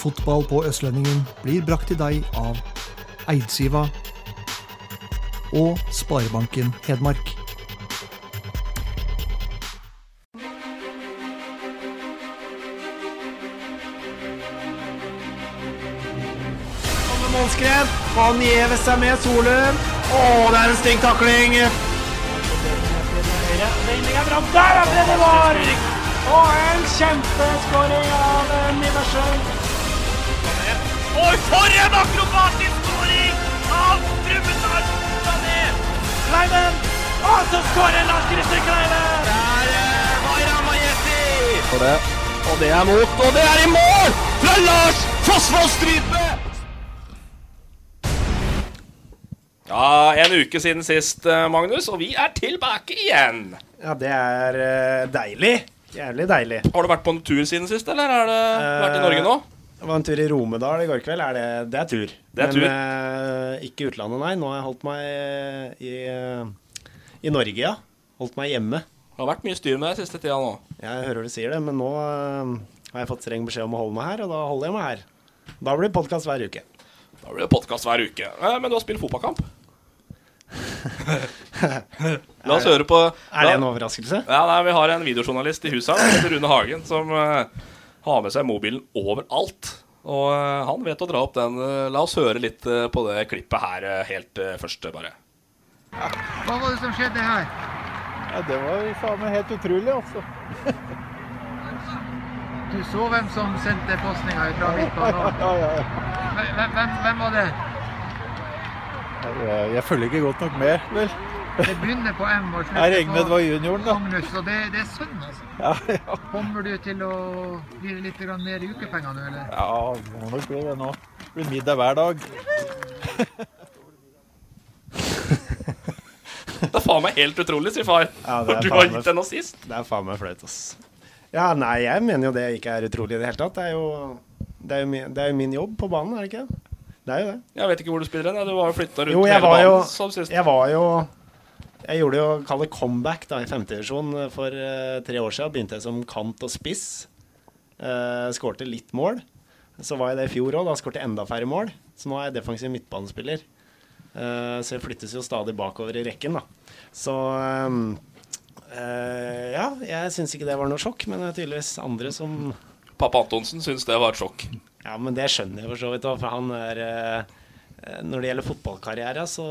Fotball på Østlendingen blir brakt til deg av Eidsiva og Sparebanken Hedmark. Målskred. Han gjever seg med Solum. Å, det er en stygg takling. Er. Der er det det var! Og en kjempeskåring av Niversen. Oi, for en akrobatisk skåring av Brumunddal Sané! Kleiven. Og så skårer Lars Christer Kleiven! Der var Ramajeti! For det, og det er mot, og det er i mål! Fra Lars Fossvoll Strype! Ja, En uke siden sist, eh, Magnus, og vi er tilbake igjen. Ja, det er eh, deilig. Jævlig deilig. Har du vært på en tur siden sist, eller har du vært i Norge nå? Det var en tur i Romedal i går kveld. Er det, det er tur. Det er Men tur. eh, ikke utlandet, nei. Nå har jeg holdt meg eh, i, eh, i Norge, ja. Holdt meg hjemme. Det har vært mye styr med deg siste tida nå. Jeg hører du sier det, men nå uh, har jeg fått streng beskjed om å holde meg her, og da holder jeg meg her. Da blir det podkast hver uke. Da blir det podkast hver uke. Eh, Men du har spilt fotballkamp. La oss høre på Er det en overraskelse? Ja, nei, Vi har en videojournalist i huset her, Rune Hagen, som eh, har med seg mobilen overalt. Og eh, han vet å dra opp den. Eh, La oss høre litt eh, på det klippet her helt først, bare. Hva var det som skjedde her? Ja, det var faen meg helt utrolig, altså. Du så hvem som sendte postninga fra midtbanen? Ja, ja, ja. Hvem, hvem, hvem var det? Jeg, jeg følger ikke godt nok med, vel. Det begynner på M og slutter regner på var junioren, da. Magnus, og det, det er sønn, altså. Ja, ja. Kommer du til å bli litt mer i ukepenger nå, eller? ja må nok bli det nå. Det blir middag hver dag. Det er faen meg helt utrolig, sier far. Ja, Når du har gitt henne sist. Det er faen meg flaut, ass. Ja, nei, jeg mener jo det ikke er utrolig i det hele tatt. Det er jo, det er jo, min, det er jo min jobb på banen, er det ikke? Det er jo det. Jeg vet ikke hvor du spiller hen. Du var jo flytta rundt Jo, jeg hele var jo banen som. Jeg var jo Jeg gjorde jo kalle comeback da i femtedivisjon for uh, tre år siden. Begynte jeg som kant og spiss. Uh, skårte litt mål. Så var jeg det i fjor òg. Da skårte jeg enda færre mål. Så nå er jeg defensiv midtbanespiller. Uh, så jeg flyttes jo stadig bakover i rekken, da. Så um, eh, ja, jeg syns ikke det var noe sjokk, men det er tydeligvis andre som Pappa Antonsen syns det var et sjokk. Ja, men det skjønner jeg for så vidt òg, for han er eh, Når det gjelder fotballkarriere, så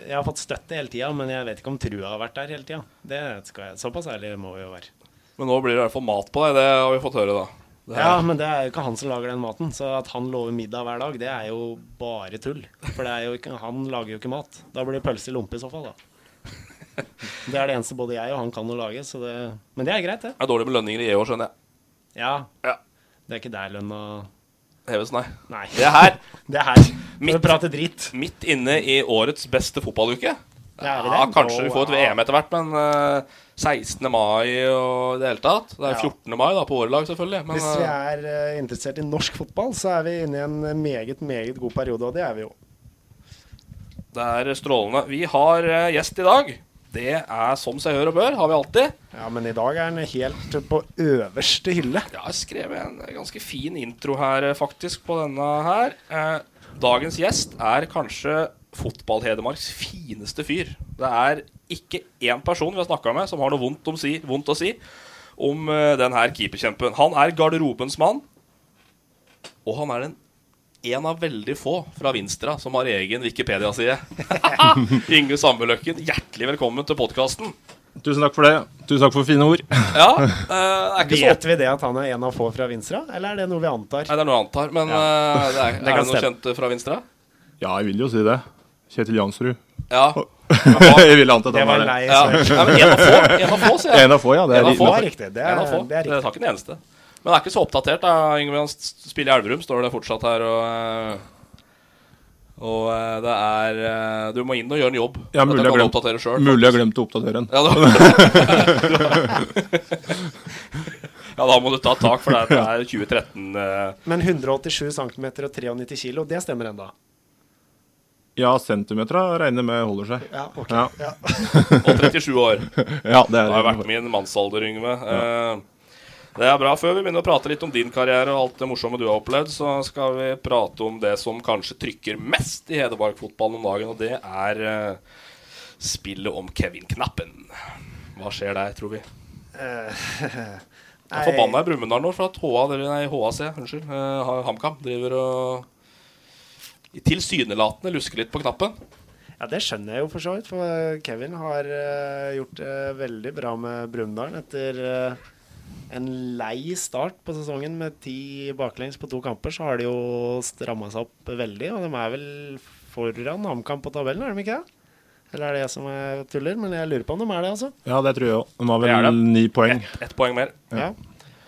Jeg har fått støtte hele tida, men jeg vet ikke om trua har vært der hele tida. Det skal jeg Såpass ærlig må vi jo være. Men nå blir det i hvert fall mat på deg. Det har vi fått høre, da. Det Ja, men det er jo ikke han som lager den maten. Så at han lover middag hver dag, det er jo bare tull. For det er jo ikke, han lager jo ikke mat. Da blir det pølse i lompe i så fall, da. Det er det eneste både jeg og han kan å lage, så det Men det er greit, det. Det er dårlig med lønninger i EU, skjønner jeg. Ja. Ja. Det er ikke der lønna Heves, nei. Nei. Det er her. Det er her. Midt- prate dritt. Midt inne i årets beste fotballuke. Er Ja, kanskje vi får et VM etter hvert, men uh, 16. mai og i det hele tatt. Det er 14. mai da, på våre lag, selvfølgelig. Men Hvis vi eh, er uh, interessert i norsk fotball, så er vi inne i en meget, meget god periode, og det er vi jo. det er strålende. Vi har uh, gjest i dag. Det er som seg hør og bør, har vi alltid. Ja, men i dag er den helt på øverste hylle. Jeg har skrevet en ganske fin intro her, eh, faktisk, på denne her. Eh, dagens gjest er kanskje Fotball-Hedmarks fineste fyr. Det er ikke én person vi har snakka med som har noe vondt, om si, vondt å si om uh, den her keeperkjempen. Han er garderobens mann, og han er den en av veldig få fra Vinstra som har egen Wikipedia-side. Inge Sandbøløkken, hjertelig velkommen til podkasten. Tusen takk for det. Tusen takk for fine ord. Ja, uh, er ikke så Vet vi det at han er en av få fra Vinstra, eller er det noe vi antar? Nei, det er noe vi antar, men Ja. uh, det er, Det er det noe stemme. kjent eh, fra Vinstra? Ja, jeg vil jo si det. Kjetil Jansrud. Ja. jeg ville ant at han var det. Ja. svar. Ja, men en av få, en av få, sier jeg. En av få, ja. Det er En av riktig. få. Det er riktig. Det En er, av få. det er Det riktig. tar ikke den eneste. Men det er ikke så oppdatert. da Yngve han spiller i Elverum, står det fortsatt her. Og, eh, og eh, det er eh, Du må inn og gjøre en jobb. Ja, mulig jeg glemt- selv, Mulig jeg glemte å oppdatere den. Ja, da. ja, da må du ta tak, for det er 2013 eh, Men 187 cm og 93 kilo, det stemmer ennå? Ja, centimeter regner med holder seg. Ja, ok. Ja. Ja. og 37 år. Ja, det Det er har vært min mannsalder, Yngve. Eh, Det er bra. Før vi begynner å prate litt om din karriere og alt det morsomme du har opplevd, så skal vi prate om det som kanskje trykker mest i Hedmark-fotballen om dagen, og det er eh, spillet om Kevin-knappen. Hva skjer der, tror vi? Eh, Jeg er forbanna i Brumunddal nå for at HA, nei, HAC unnskyld, uh, HamKam driver og tilsynelatende lusker litt på knappen. Ja, det skjønner jeg jo for så vidt. For Kevin har uh, gjort det veldig bra med Brumunddal etter eh, en lei start på sesongen med ti baklengs på to kamper. Så har de jo stramma seg opp veldig, og de er vel foran HamKam på tabellen, er de ikke det? Eller er det jeg som er tuller? Men jeg lurer på om de er det, altså. Ja, det tror jeg òg. De har vel det. ni poeng. Ett poeng mer. Ja.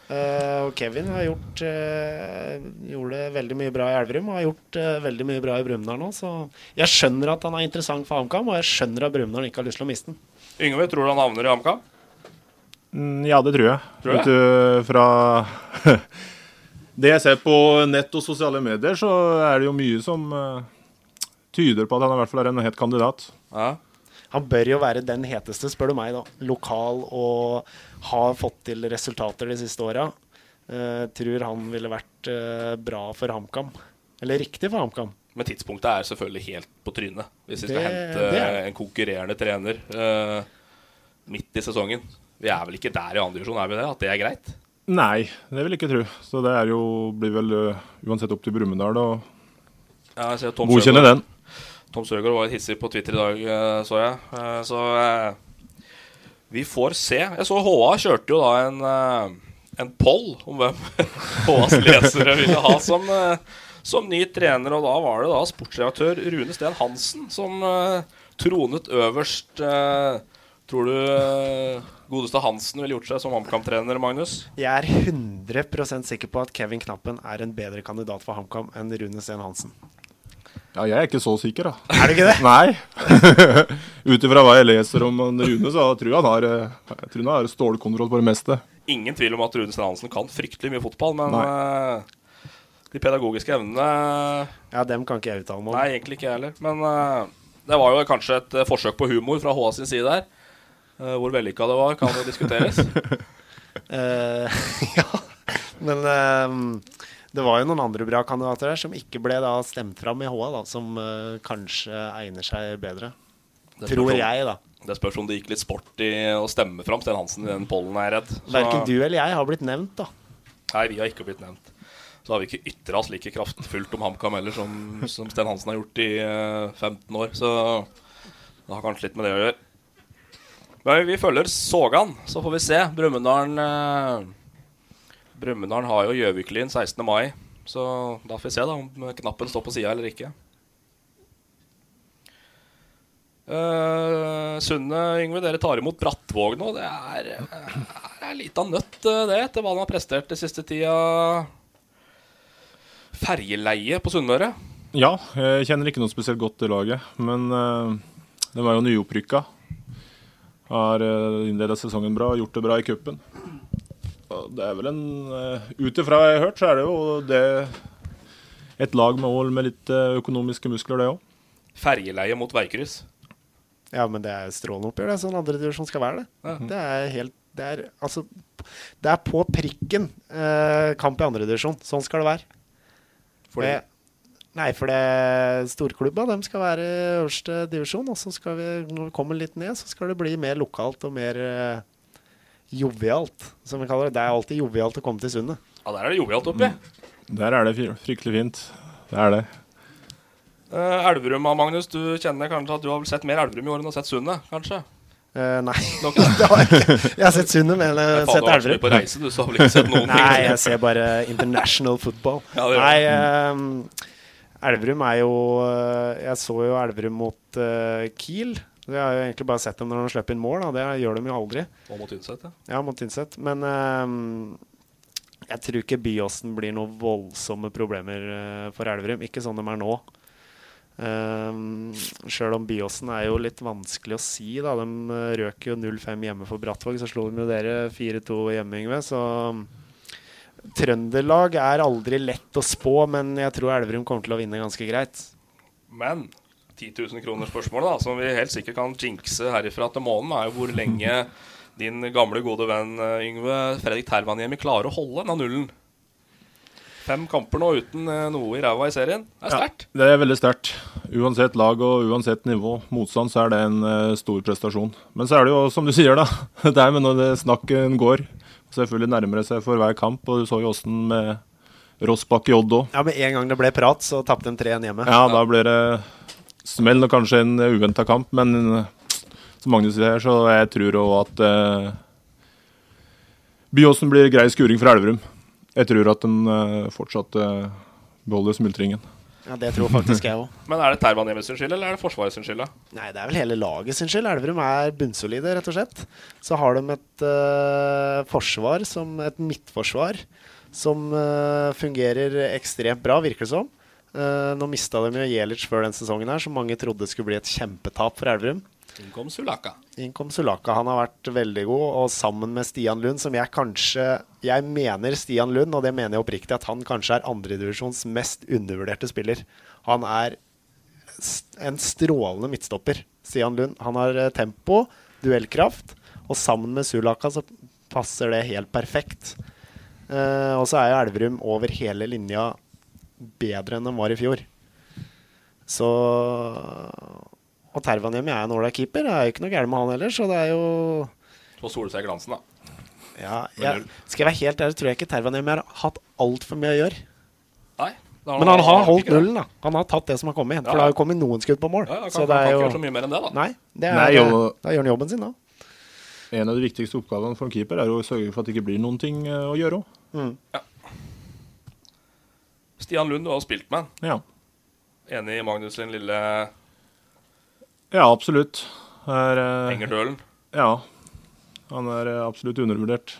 Eh, og Kevin har gjort uh, gjorde veldig mye bra i Elverum og har gjort uh, veldig mye bra i Brumunddal nå. Så jeg skjønner at han er interessant for HamKam, og jeg skjønner at Brumunddal ikke har lyst til å miste den. Yngve, tror du han havner i HamKam? Mm, Ja, det tror jeg. Tror du fra det jeg ser på nett og sosiale medier, så er det jo mye som eh, tyder på at han i hvert fall er en het kandidat. Ja. Han bør jo være den heteste, spør du meg, da. Lokal og har fått til resultater de siste åra. Uh, tror han ville vært uh, bra for HamKam. Eller riktig for HamKam. Men tidspunktet er selvfølgelig helt på trynet. Hvis vi skal hente det en konkurrerende trener uh, midt i sesongen. Vi er vel ikke der i andre divisjon, er vi det? At det er greit? Nei, det vil jeg ikke tro. Så det er jo, blir vel eh, uansett opp til Brumunddal å Ja, godkjenne den. Tom Søgaard var litt hissig på Twitter i dag, eh, så jeg. Eh, Så vi får se. Jeg så HA kjørte jo da en, en poll om hvem HAs lesere ville ha som, som ny trener, og da var det da sportsredaktør Rune Steen Hansen som tronet øverst. Eh, Tror du eh, godeste Hansen ville gjort seg som HamKam-trener, Magnus? Jeg er 100% sikker på at Kevin Knappen er en bedre kandidat for HamKam enn Rune Steen Hansen. Ja, jeg er ikke så sikker, da. Er du ikke det? Nei. Ut ifra hva jeg leser om Rune, så tror jeg han har, eh, jeg tror han har stålkontroll på det meste. Ingen tvil om at Rune Steen Hansen kan fryktelig mye fotball, men Nei. eh, de pedagogiske evnene Ja, dem kan ikke jeg uttale meg om. Nei, egentlig ikke jeg heller. Men uh, det var jo kanskje et forsøk på humor fra HA sin side der. Eh, hvor vellykka det var, kan jo diskuteres. Eh, ja, men eh, det var jo noen andre bra kandidater der som ikke ble da stemt fram i HA, da, som kanskje egner seg bedre. Det Tror om- jeg, da. Det spørs om det gikk litt sport i å stemme fram Sten Hansen i den pollen, er jeg redd. Så- Verken du eller jeg har blitt nevnt, da. Nei, vi har ikke blitt nevnt. Så har vi ikke ytra oss like kraftfullt om HamKam heller som, som Sten Hansen har gjort i eh, 15 år. Så det har kanskje litt med det å gjøre. Men vi følger Sågan, så får vi se. Brumunddal eh, har jo Gjøviklin 16. mai, så da får vi se da om knappen står på sida eller ikke. Uh, Sunne, Yngve, dere tar imot Brattvåg nå. Det er, eh, er litt av nøtt, eh, det, etter hva han har prestert den siste tida. Ferjeleie på Sunnmøre. Ja, jeg kjenner ikke noe spesielt godt til laget, men uh, det var jo nyopprykka. Har uh, innleda sesongen bra, gjort det bra i cupen. Og Det er vel en uh, Ut ifra jeg har hørt, så er det jo det et lag med, Ål med litt eh, økonomiske muskler, det òg. Ferjeleie mot veikryss. Ja, men det er strålende oppgjør. Det er sånn andredivisjon skal være det. Ja. Det er helt Det er altså Det er på prikken eh, kamp i andredivisjon. Sånn skal det være. Fordi- Eh, Nei, for det storklubba de skal være øverste divisjon. Og så skal vi, når vi kommer litt ned, så skal det bli mer lokalt og mer uh, jovialt, som vi kaller det. Det er alltid jovialt å komme til Sundet. Ja, der er det jovialt oppi. Der er det fryktelig fint. Det er det. Uh, Elverum, Magnus. Du kjenner kanskje at du har vel sett mer Elverum i år enn du har sett Sundet? Kanskje? Uh, nei, det? har jeg ikke. Jeg har sett Sundet, men jeg har sett du har vært Elverum. på reise, du, så har vel ikke sett noen ting. Nei, jeg ser bare international football. Ja, det Nei, du. Ehm, Elverum er jo eh, Jeg så jo Elverum mot uh, Kiel. Jeg har jo egentlig bare sett dem når de slipper inn mål. Da. Det gjør de jo aldri. Og mot Tynset, ja. Ja, mot Tynset. Men uh, jeg tror ikke Byåsen blir noen voldsomme problemer uh, for Elverum. Ikke sånn de er nå. Um, Sjøl om Byåsen er jo litt vanskelig å si. da De røk jo 0-5 hjemme for Brattvåg. Så slo de jo dere 4-2 hjemme, Yngve. Så Trøndelag er aldri lett å spå, men jeg tror Elverum kommer til å vinne ganske greit. Men 10 000 kroner spørsmålet, da, som vi helt sikkert kan jinxe herifra til månen, er jo hvor lenge din gamle, gode venn eh, Yngve Fredrik Tervanhjemi klarer å holde denne nullen. Fem kamper nå uten eh, noe i ræva i serien. Det er sterkt. Ja, det er veldig sterkt. Uansett lag og uansett nivå, motstand, så er det en uh, stor prestasjon. Men så er det jo som du sier, da. Det er med når det snakken går. Selvfølgelig nærmere seg for hver kamp, og du så jo åssen med Rossbakk i Odd òg. Ja, med en gang det ble prat, så tapte de 3-1 hjemme. Ja, da ble det smell og kanskje en uventa kamp, men som Magnus sier, så jeg tror òg at uh, Byåsen blir grei skuring for Elverum. Jeg tror at den uh, fortsatt uh, beholder smultringen. Ja, Det tror faktisk jeg òg. Men er det Tervan sin skyld, eller er det Forsvaret sin skyld? da? Nei, det er vel hele laget sin skyld. Elverum er bunnsolide, rett og slett. Så har de et uh, forsvar, som et midtforsvar, som uh, fungerer ekstremt bra, virker det som. Uh, nå mista de jo Jelic før den sesongen her, som mange trodde skulle bli et kjempetap for Elverum. Inn kom Sulaka. Inkom Sulaka. Han har vært veldig god, og sammen med Stian Lund, som jeg kanskje Jeg mener Stian Lund, og det mener jeg oppriktig, at han kanskje er andredivisjons mest undervurderte spiller. Han er en strålende midtstopper, Stian Lund. Han har eh, tempo, duellkraft, og sammen med Sulaka så passer det helt perfekt. Uh, og så er jo Elverum over hele linja bedre enn de var i fjor. Så og Tervanhjemmi er en ålreit keeper. Det er jo ikke noe gærent med han heller, så det er jo Så soler seg glansen, da. Ja, jeg, skal jeg være helt ærlig, tror jeg ikke Tervanhjemmi har hatt altfor mye å gjøre. Nei. Men han har holdt nullen, da. Han har tatt det som har kommet. For ja, det har jo kommet noen skudd på mål. Ja, kan, så det er jo... ikke så mye mer enn det, da. Nei, det er, Nei, jo... da gjør han jobben sin, da. En av de viktigste oppgavene for en keeper er å sørge for at det ikke blir noen ting eh, å gjøre òg. Mm. Ja. Stian Lund, du har spilt med. Ja. Enig i Magnus sin lille ja, absolutt. Er, uh, Engerdølen? Ja. Han er uh, absolutt undervurdert.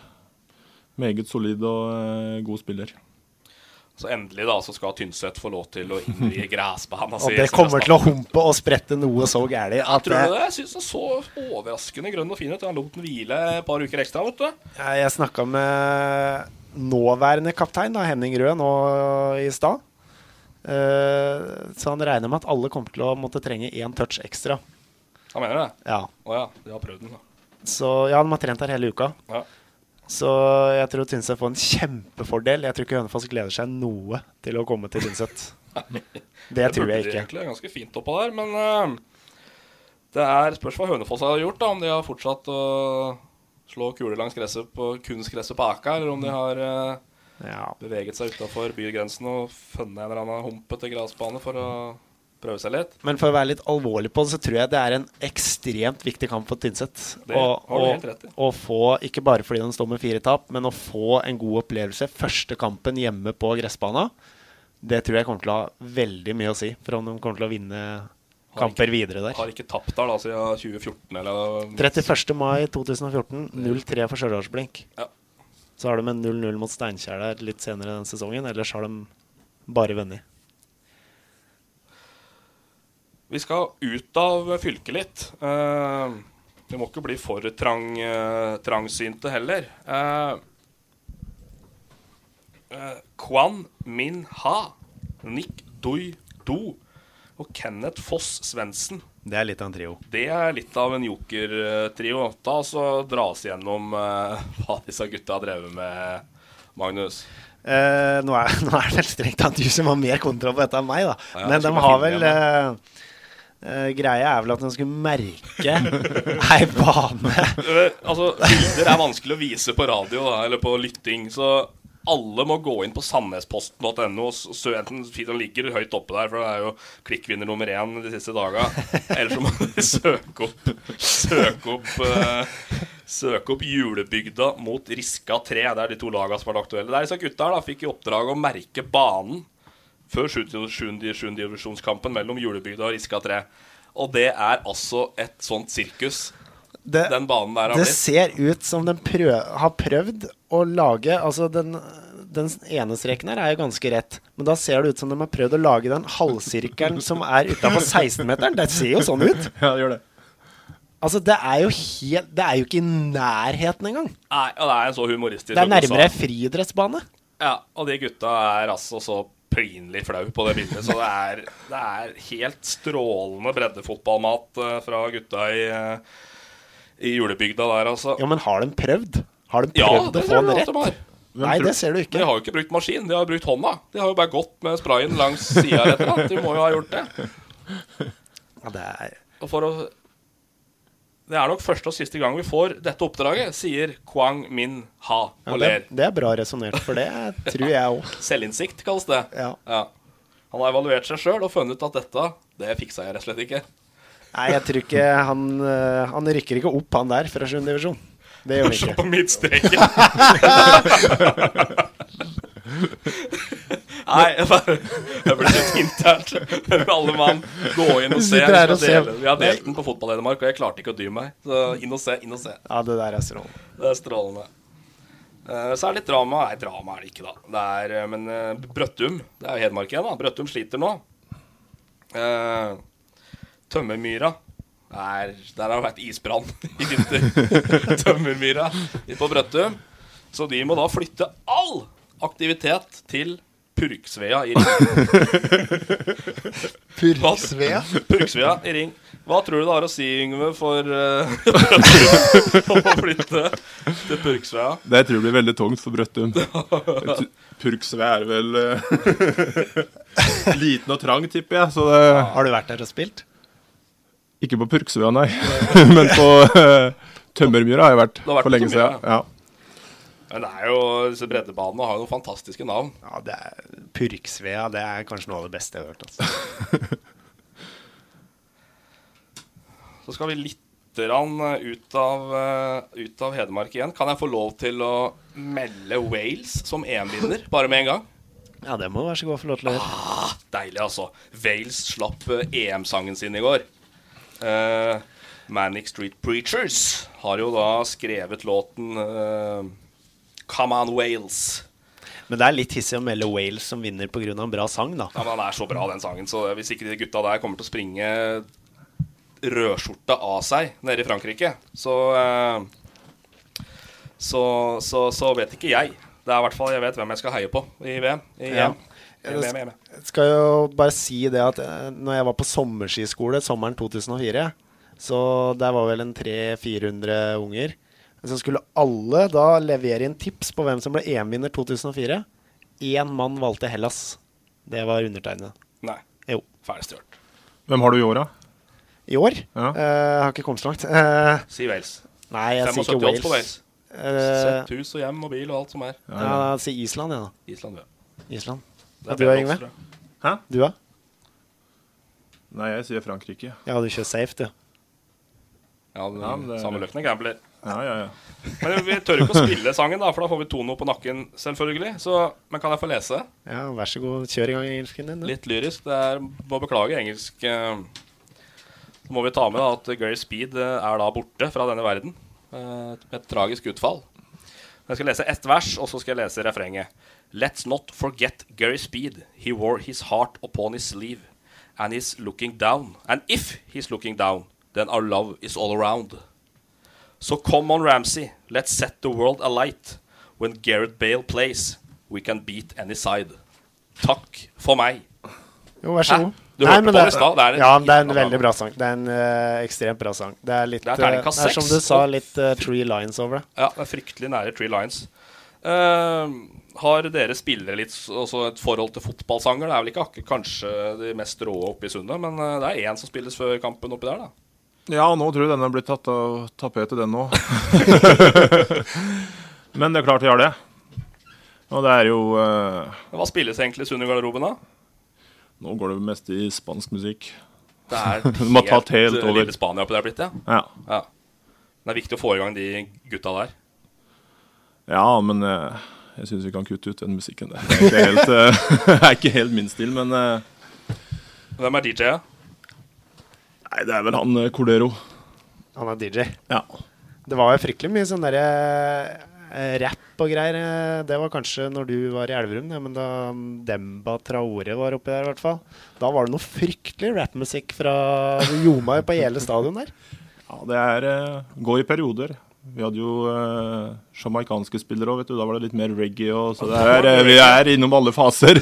Meget solid og uh, god spiller. Så endelig da, så skal Tynset få lov til å innvie gressbanen. og det kommer til å humpe og sprette noe så gærent at Tror du det? Jeg syns den så overraskende grønn og fin ut. Han lot den hvile et par uker ekstra. vet du. Jeg snakka med nåværende kaptein, da, Henning Røe, nå i stad. Uh, så han regner med at alle kommer til å måtte trenge én touch ekstra. Han mener det? Ja. Å ja, de har prøvd den, da. Så ja, de har trent her hele uka. Ja. Så jeg tror Tynset får en kjempefordel. Jeg tror ikke Hønefoss gleder seg noe til å komme til Tynset. det, det tror jeg ikke. Det er ganske fint oppå der, men uh, det er spørs hva Hønefoss har gjort. da Om de har fortsatt å slå kuler langs gresset på kunstgresset på Aka, eller om de har uh, ja. Beveget seg utafor bygrensen og funnet en eller annen humpete gressbane for å prøve seg litt. Men for å være litt alvorlig på det, så tror jeg det er en ekstremt viktig kamp for Tynset. Å få, ikke bare fordi den står med fire tap, men å få en god opplevelse første kampen hjemme på gressbana. Det tror jeg kommer til å ha veldig mye å si for om de kommer til å vinne kamper ikke, videre der. Har ikke tapt der da siden 2014 eller 31. mai 2014. 0-3 for Stjørdalsblink. Ja. Så har de en 0-0 mot Steinkjer der litt senere den sesongen. Ellers har de bare vunnet. Vi skal ut av fylket litt. Vi må ikke bli for trang, uh, trangsynte heller. Uh, Kwan Min Ha, Nick Doi Do og Kenneth Foss Svendsen det er litt av en trio. Det er litt av en jokertrio. Ta oss og dra oss gjennom eh, hva disse gutta har drevet med, Magnus. Eh, nå, er, nå, er, det vel strengt tatt du som har mer kontroll på dette enn meg, da. Ja, Men de har vel uh, uh, Greia er vel at de skulle merke ei bane. altså, bilder er vanskelig å vise på radio da, eller på lytting. Så alle må gå inn på sandnesposten.no. Studenten ligger høyt oppe der, for det er jo klikkvinner nummer én de siste daga. Eller så må de søke opp Søke opp uh, Søke opp Julebygda mot Riska 3. Det er de to lagene som er aktuelle. Der disse gutta da fikk i oppdrag å merke banen før 7. mellom Julebygda og Riska 3. Og det er altså et sånt sirkus. Det, den banen der har det blitt. ser ut som den prøv, har prøvd å lage Altså, den, den ene streken her er jo ganske rett, men da ser det ut som de har prøvd å lage den halvsirkelen som er utafor 16-meteren. Det ser jo sånn ut. Ja, det gjør det. Altså, det er jo helt Det er jo ikke i nærheten engang. Nei, og det er en så humoristisk Det er nærmere friidrettsbane. Ja, og de gutta er altså så pinlig flau på det bildet. Så det er, det er helt strålende breddefotballmat eh, fra gutta i, eh, i julebygda der, altså. Ja, men har de prøvd? Har de Ja, prøvd ja, å ser få du den rett? de. Nei, det ser du ikke. De har jo ikke brukt maskin, de har brukt hånda. De har jo bare gått med sprayen langs sida eller et eller. De må jo ha gjort det. Ja, det er Og for å Det er nok første og siste gang vi får dette oppdraget, sier Kwang Min Ha ja, og det, ler. det er bra resonnert, for det tror jeg òg. Selvinnsikt kalles det. Ja. Han har evaluert seg sjøl og funnet ut at dette, det fiksa jeg rett og slett ikke. Nei, jeg tror ikke han eh, Han rykker ikke opp, han der, fra 7. divisjon. Det gjør han Se ikke. på midtstreken. Nei, jeg bare Jeg ble litt internt. Alle mann, gå inn og se. Vi, dele. vi har delt den på Fotball-Hedmark, og jeg klarte ikke å dy meg. Så inn og se, inn og se. Ja, det der er strålende. Det er strålende. Eh, Så er det litt drama. Nei, drama er det ikke, da. Det er, eh, men Brøttum, det er jo Hedmark igjen, da. Brøttum sliter nå. Eh, Tømmermyra Der, Der har det vært isbrann i vinter. Tømmermyra på Brøttum. Så de må da flytte all aktivitet til Purksvea i Ring. Purksvea? Purksvea i Ring. Hva tror du det har å si, Yngve, for uh, å flytte til Purksvea? Det tror jeg blir veldig tungt for Brøttum. Purksvea er vel eh, liten og trang, tipper jeg. Så det, Har du vært der og spilt? Ikke på Purksvea, nei. Men på uh, Tømmermyra har jeg vært, har vært for lenge siden. Ja. Men det er jo, disse breddebanene har jo noen fantastiske navn. Ja, det er Purksvea det er kanskje noe av det beste jeg har hørt. Altså. Så skal vi litt grann ut av, eh, ut av Hedmark igjen. Kan jeg få lov til å melde Wales som EM-vinner, bare med en gang? Ja, det må du vær så god få lov til å gjøre. Deilig, altså. Wales slapp eh, EM-sangen sin i går. Eh, Manic Street Preachers har jo da skrevet låten uh, Come On Wales. Men det er litt hissig å melde Wales som vinner pga. en bra sang, da. Ja, men Han er så bra, den sangen. Så hvis ikke de gutta der kommer til å springe rødskjorta av seg nede i Frankrike, så uh, så, så, så vet ikke jeg. Det er i hvert fall jeg vet hvem jeg skal heie på i VM. I Ja. EM. med, med. Skal jo bare si det at eh, når jeg var på sommerskiskole sommeren 2004, så der var vel en 300-400 unger, så skulle alle da levere inn tips på hvem som ble EM-vinner 2004. Én mann valgte Hellas. Det var undertegnede. Nei. Jo. Ferdig stjålet. Hvem har du i år, da? I år? Ja. Uh, jeg har ikke kommet så langt. Uh, Si Wales. nei, jeg sier 75 ikke odds på Wales. Wales. Eh, Sett hus og hjem og bil og alt som er. ja, ja. ja si Island, jeg, da. Island, ja. Island. Det er du, jeg. Hæ? Du, da? Nei, jeg sier Frankrike. Ja, du kjører safe, du. Ja, den, Ja, det er- Sammenløpende gambler. Ja, ja, ja. Men vi tør ikke å spille sangen, da, for da får vi Tono på nakken, selvfølgelig. Så, men kan jeg få lese? Ja, vær så god, kjør i gang engelsken din. Da. Litt lyrisk. Det er, må beklage engelsk. eh, Så må vi ta med da, at Gary Speed eh, er da borte fra denne verden. eh, Med et tragisk utfall. Jeg skal lese ett vers, og så skal jeg lese refrenget. Let's not forget Gary Speed. He wore his heart upon his sleeve. And he's looking down. And if he's looking down, then our love is all around. So come on, Ramsey. Let's set the world alight. When Gareth Bale plays, we can beat any side. Takk for meg. Jo, vær så god. Du Nei, hørte på det- i stad. Det ja, det er en veldig bra sang. Det er en uh, ekstremt bra sang. Det er litt Det er eh, det er som du sa, litt uh, Tree Lines over det. Ja, det er fryktelig nære Tree Lions. Eh, har dere spillere litt også et forhold til fotballsanger? Det er vel ikke akkurat kanskje de mest rå oppe i sundet, men eh, det er én som spilles før kampen oppi der, da. Ja, nå tror jeg denne blir tatt av tapetet, den nå. Men det er klart vi har det. Og det er jo uh... Hva spilles egentlig i Sundet-garderoben, da? Nå går det mest i spansk musikk. Det er helt, helt eh, over. lille Spania oppi der blitt, ja. Ja. ja. Det er viktig å få i gang de gutta der. Ja, men eh, jeg syns vi kan kutte ut den musikken. Det er ikke helt, eh, er ikke helt min stil, men eh, Hvem er DJ-a? Nei, det er vel han Cordero. Han er DJ. Ja. Det var jo fryktelig mye sånn derre rapp og greier. Det var kanskje når du var i Elverum, ja, men da Demba Traore var oppi der, i hvert fall. Da var det noe fryktelig rappmusikk fra Jomai på hele stadion der. Ja, det er går i perioder. Vi hadde jo eh, sjamaikanske spillere òg, vet du. Da var det litt mer reggae og så er, eh, Vi er innom alle faser.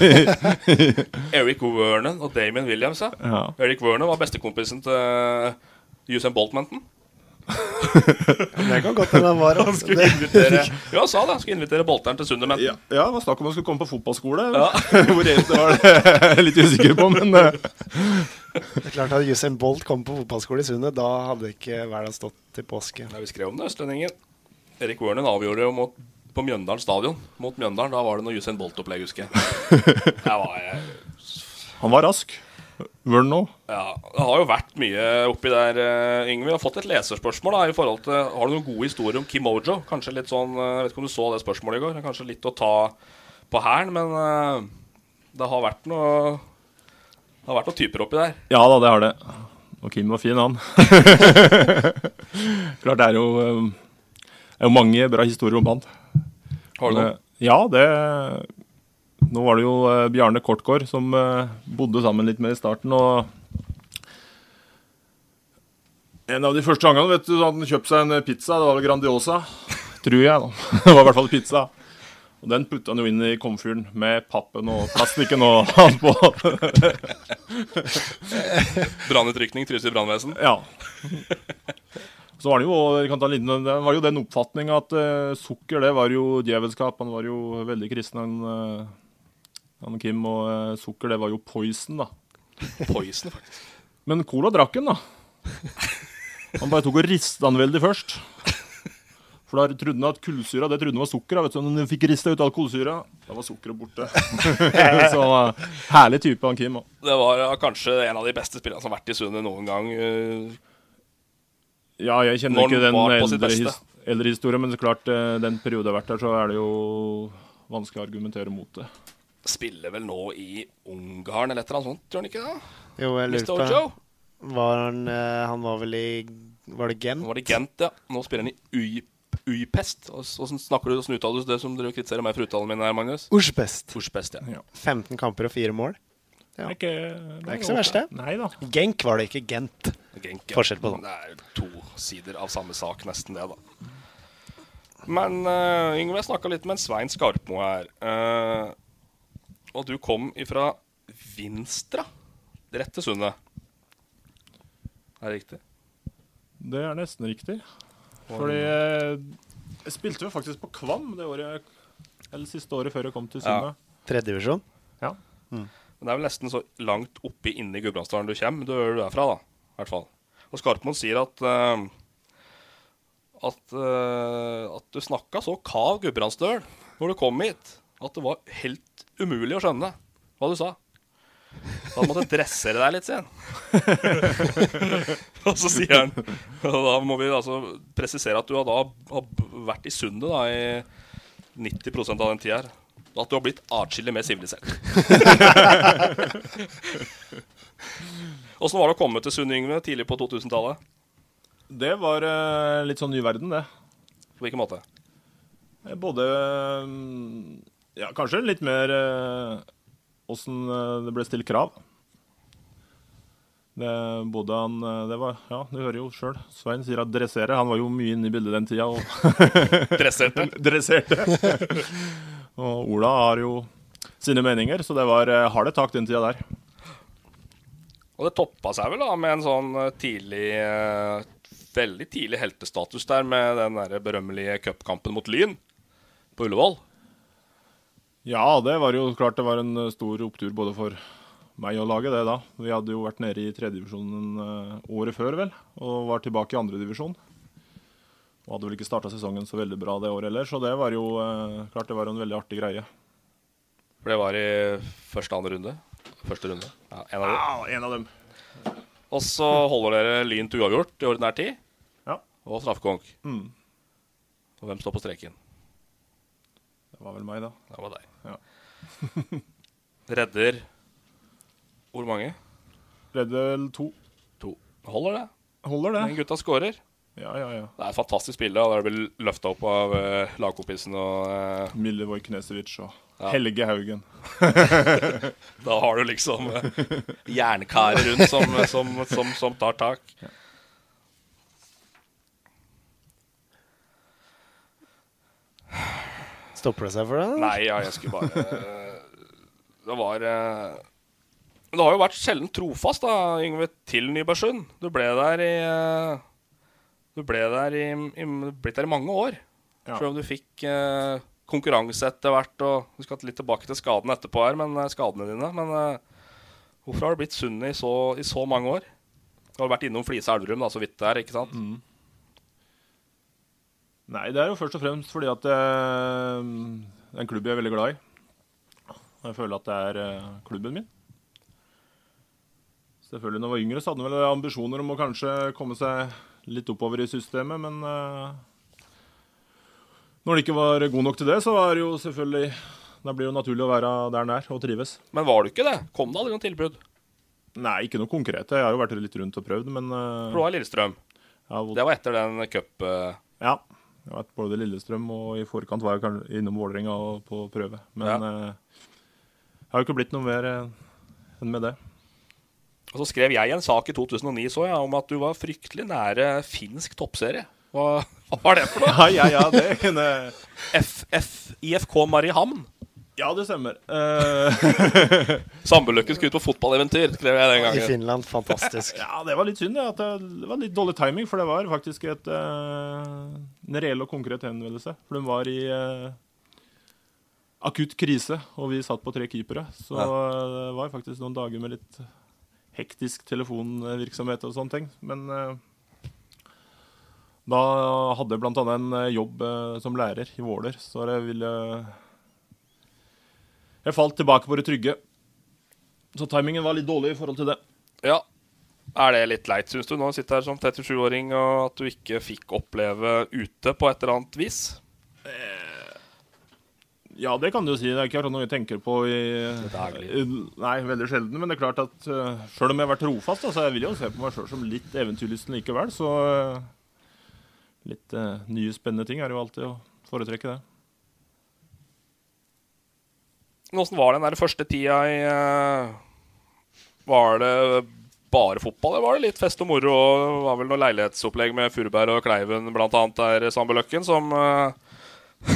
Eric Vernon og Damien Williams, ja. Ja. Eric Vernon var bestekompisen til Usain Boltmanton. Det kan godt hende han var Han skulle invitere Ja, sa det. Han skulle invitere Bolteren til Sunderman. Ja, ja, det var snakk om han skulle komme på fotballskole. Ja. Hvor reelt det var, det er litt usikker på, men eh, Det er klart at Usain Bolt kom på fotballskole i Sundet, da hadde ikke verden stått til påske. Nei, vi skrev om det, Østlendingen. Erik Wørnen avgjorde jo mot, på Mjøndalen stadion. Mot Mjøndalen. Da var det noe Usain Bolt-opplegg, husker jeg. Jeg var, jeg, han var rask. Vørn nå. ja, det har jo vært mye oppi der, eh, Yngve. Vi har fått et leserspørsmål da, i forhold til Har du noen gode historier om Kim Ojo? Kanskje litt sånn eh, Jeg vet ikke om du så det spørsmålet i går. Kanskje litt å ta på hælen, men eh, det har vært noe Det har vært noen typer oppi der. Ja da, det har det. Og Kim var fin, han. Klart det er jo, er jo mange bra historier om han. Har du noen? Ja, det Nå var det jo eh, Bjarne Kortgård som eh, bodde sammen litt med i starten, og En av de første gangene vet du, så hadde han kjøpt seg en pizza. Det var vel Grandiosa, tror jeg. da. Det var i hvert fall pizza. Og den putta han jo inn i komfyren med pappen og plastikken og alt på. Brannutrykning, Trysil brannvesen. Ja. Så var det jo, dere kan ta en liten, det var jo den oppfatninga at eh, sukker det var jo djevelskap. Han var jo veldig kristen, han, eh, han Kim. Og uh, sukker det var jo poison, da. Poison, faktisk. Men cola drakk han, da. Han bare tok og rista den veldig først. For da trodde han at kullsyra det trodde han var sukker. vet du. Når han fikk rista ut all kullsyra, da var sukkeret borte. Så uh, herlig type, han Kim. også. Det var uh, kanskje en av de beste spillerne som har vært i Sundet noen gang. Uh, Ja, jeg kjenner ikke den eldre, his eldre historien, men så klart uh, den perioden jeg har vært der, så er det jo vanskelig å argumentere mot det. Spiller vel nå i Ungarn eller et eller annet sånt, tror han ikke det? Jo, jeg lurte lurer på Var han, eh, han var vel i Var det Gent? Nå var det Gent, ja. Nå spiller han i Uy, Uypest. Åssen snakker du, åssen uttaler du det som dere kritiserer meg for uttalen min her, Magnus? Ushpest. Ushpest ja. 15 kamper og 4 mål. Ja. Det er ikke, Det er ikke så verst, det. Nei da. Genk var det, ikke Gent. Genk, ja. Forskjell på det. Det er to sider av samme sak, nesten det, da. Men uh, Yngve, jeg snakka litt med en Svein Skarpmo her. Eh, og du kom ifra Vinstra, rett til Sundet. Er det riktig? Det er nesten riktig. Fordi eh, jeg spilte jo faktisk på Kvam det året Eller siste året før jeg kom til Sunna. Tredjedivisjon? Ja. Men det er vel nesten så langt oppi inni i Gudbrandsdalen du kommer. Du er du er da. I hvert fall. Og Skarpmoen sier at uh, at, uh, at du snakka så kav gudbrandsdøl når du kom hit, at det var helt umulig å skjønne hva du sa. Da måtte jeg dressere deg litt, sier han. og så sier han Og da må vi altså presisere at du har da har vært i Sundet da i 90% av den tida her. At du har blitt atskillig mer sivilisert. Åssen var det å komme til Sund Yngve, tidlig på 2000-tallet? Det var eh, litt sånn ny verden, det. På hvilken måte? Både eh, Ja, kanskje litt mer åssen det ble stilt krav. Det, bodde han eh, Det var Ja, du hører jo sjøl. Svein sier at dressere. Han var jo mye inne i bildet den tida. Og Dresserte. Dresserte. og Ola har jo sine meninger, så det var eh, harde tak den tida der. Og det toppa seg vel da med en sånn eh, tidlig eh, Veldig tidlig heltestatus der med den der berømmelige cupkampen mot Lyn på Ullevål. Ja, det var jo klart det var en eh, stor opptur både for meg og laget, det da. Vi hadde jo vært nede i tredjedivisjonen uh, året før, vel, og var tilbake i andredivisjon. Og hadde vel ikke starta sesongen så veldig bra det året heller, så det var jo eh, klart det var en veldig artig greie. For det var i første andre runde. Første runde. Ja, en av. Ja, en av dem. Og så holder dere lynt uavgjort i ordinær tid. Ja. Og straffekonk. Mm. Og hvem står på streken? Det var vel meg, da. Det var deg. Ja. Redder hvor mange? Redder to. To. Holder det. Holder det. Den gutta scorer. Ja, ja, ja. Det er et fantastisk bilde. og Det blir løfta opp av uh, lagkompisen og uh, Milivoj Knesevic og Ja. Helge Haugen. Da har du liksom uh, jernkarer rundt som, som, som, som tar tak. Stopper det seg for deg? Nei, ja, jeg skulle bare Det var eh, Det har jo vært sjelden trofast, da, Yngve, til Nybergsund. Du ble der i eh, Du ble der i, i, blitt der i mange år. Ja. Selv om du fikk eh, konkurranse etter hvert. Og Vi skal litt tilbake til skadene etterpå her, men eh, skadene dine. Men eh, hvorfor har du blitt sunn i, så- i så mange år? Du har vært innom Flise Elverum, da, så vidt der, ikke sant? Nei, det er jo først og fremst fordi at eh, det er en klubb jeg er veldig glad i. Jeg føler at det er eh, klubben min. Selvfølgelig når jeg var yngre, så hadde jeg vel ambisjoner om å kanskje komme seg litt oppover i systemet, men eh, når det ikke var god nok til det, så var det jo selvfølgelig Da blir det jo naturlig å være der nær er og trives. Men var du ikke det? Kom det aldri noen tilbud? Nei, ikke noe konkret. Jeg har jo vært litt rundt og prøvd, men eh, For det var Lillestrøm. ja, Det var etter den cup... Ja. Jeg vet, både Lillestrøm og i forkant var jeg innom Vålerenga på prøve. Men eh, det har jo ikke blitt noe mer eh, enn med det. Og så skrev jeg en sak i 2009 så jeg, om at du var fryktelig nære finsk toppserie. Hva, hva var det for noe? Ja, ja, ja, det kunne FF, IFK Mariehamn. Ja, det stemmer. Uh... Sambuløkken skulle ut på fotballeventyr, skrev jeg den gangen. I. Finland. Fantastisk. ja, det var litt synd. Ja, det, det var litt dårlig timing, for det var faktisk et, uh, en reell og konkret henvendelse. For de var i uh, akutt krise, og vi satt på tre keepere. Så ja. det var faktisk noen dager med litt hektisk telefonvirksomhet og sånne ting. Men eh, da hadde jeg bl.a. en eh, jobb eh, som lærer i Våler, så jeg ville Jeg falt tilbake på det trygge. Så timingen var litt dårlig i forhold til det. Ja. Er det litt leit, syns du, nå å sitte her som 37-åring, og at du ikke fikk oppleve ute på et eller annet vis? Ja, det kan du si. Det er ikke noe jeg tenker på i i- Nei, veldig sjelden. Men det er klart at uh, sjøl om jeg har vært trofast, så så jeg vil jo se på meg sjøl som litt eventyrlysten likevel. Så eh, litt eh, nye, spennende ting er jo alltid å foretrekke det. Åssen var den der første tida i eh, Var det bare fotball, eller var det litt fest og moro? Og det var vel noe leilighetsopplegg med Furuberg og Kleiven annet der, Sambøløkken, som eh,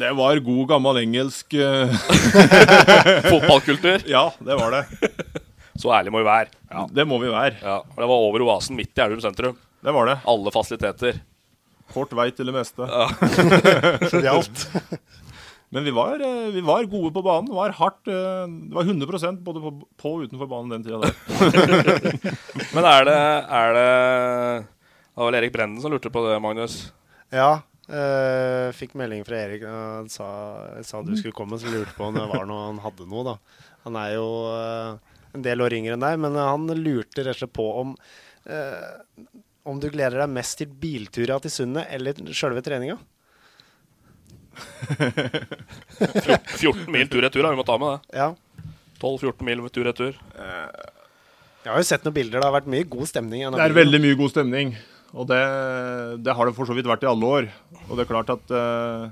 Det var god, gammel engelsk eh, Fotballkultur. Ja, det var det. Så ærlig må vi være. Ja. Det må vi være. Ja, og Det var over Oasen midt i Elverum sentrum. Det var det. Alle fasiliteter. Kort vei til det meste. Så det gjaldt. Men vi var, eh, vi var gode på banen. Var hardt, eh, det var 100% både på, på og utenfor banen den tida der. Men er det, er det Det var vel Erik Brenden som lurte på det, Magnus? Ja. eh, fikk melding fra Erik. Han sa, sa du skulle komme, så lurte på om det var noe han hadde noe. da. Han er jo eh, en del år yngre enn deg, men han lurte rett og slett på om eh, om du gleder deg mest til biltura til Sundet eller sjølve treninga? 14 mil tur-retur. Vi må ta med det. Ja. 12-14 mil tur-retur. Jeg har jo sett noen bilder. Det har vært mye god stemning. Det er bilen. veldig mye god stemning. Og det, det har det for så vidt vært i alle år. Og det er klart at uh,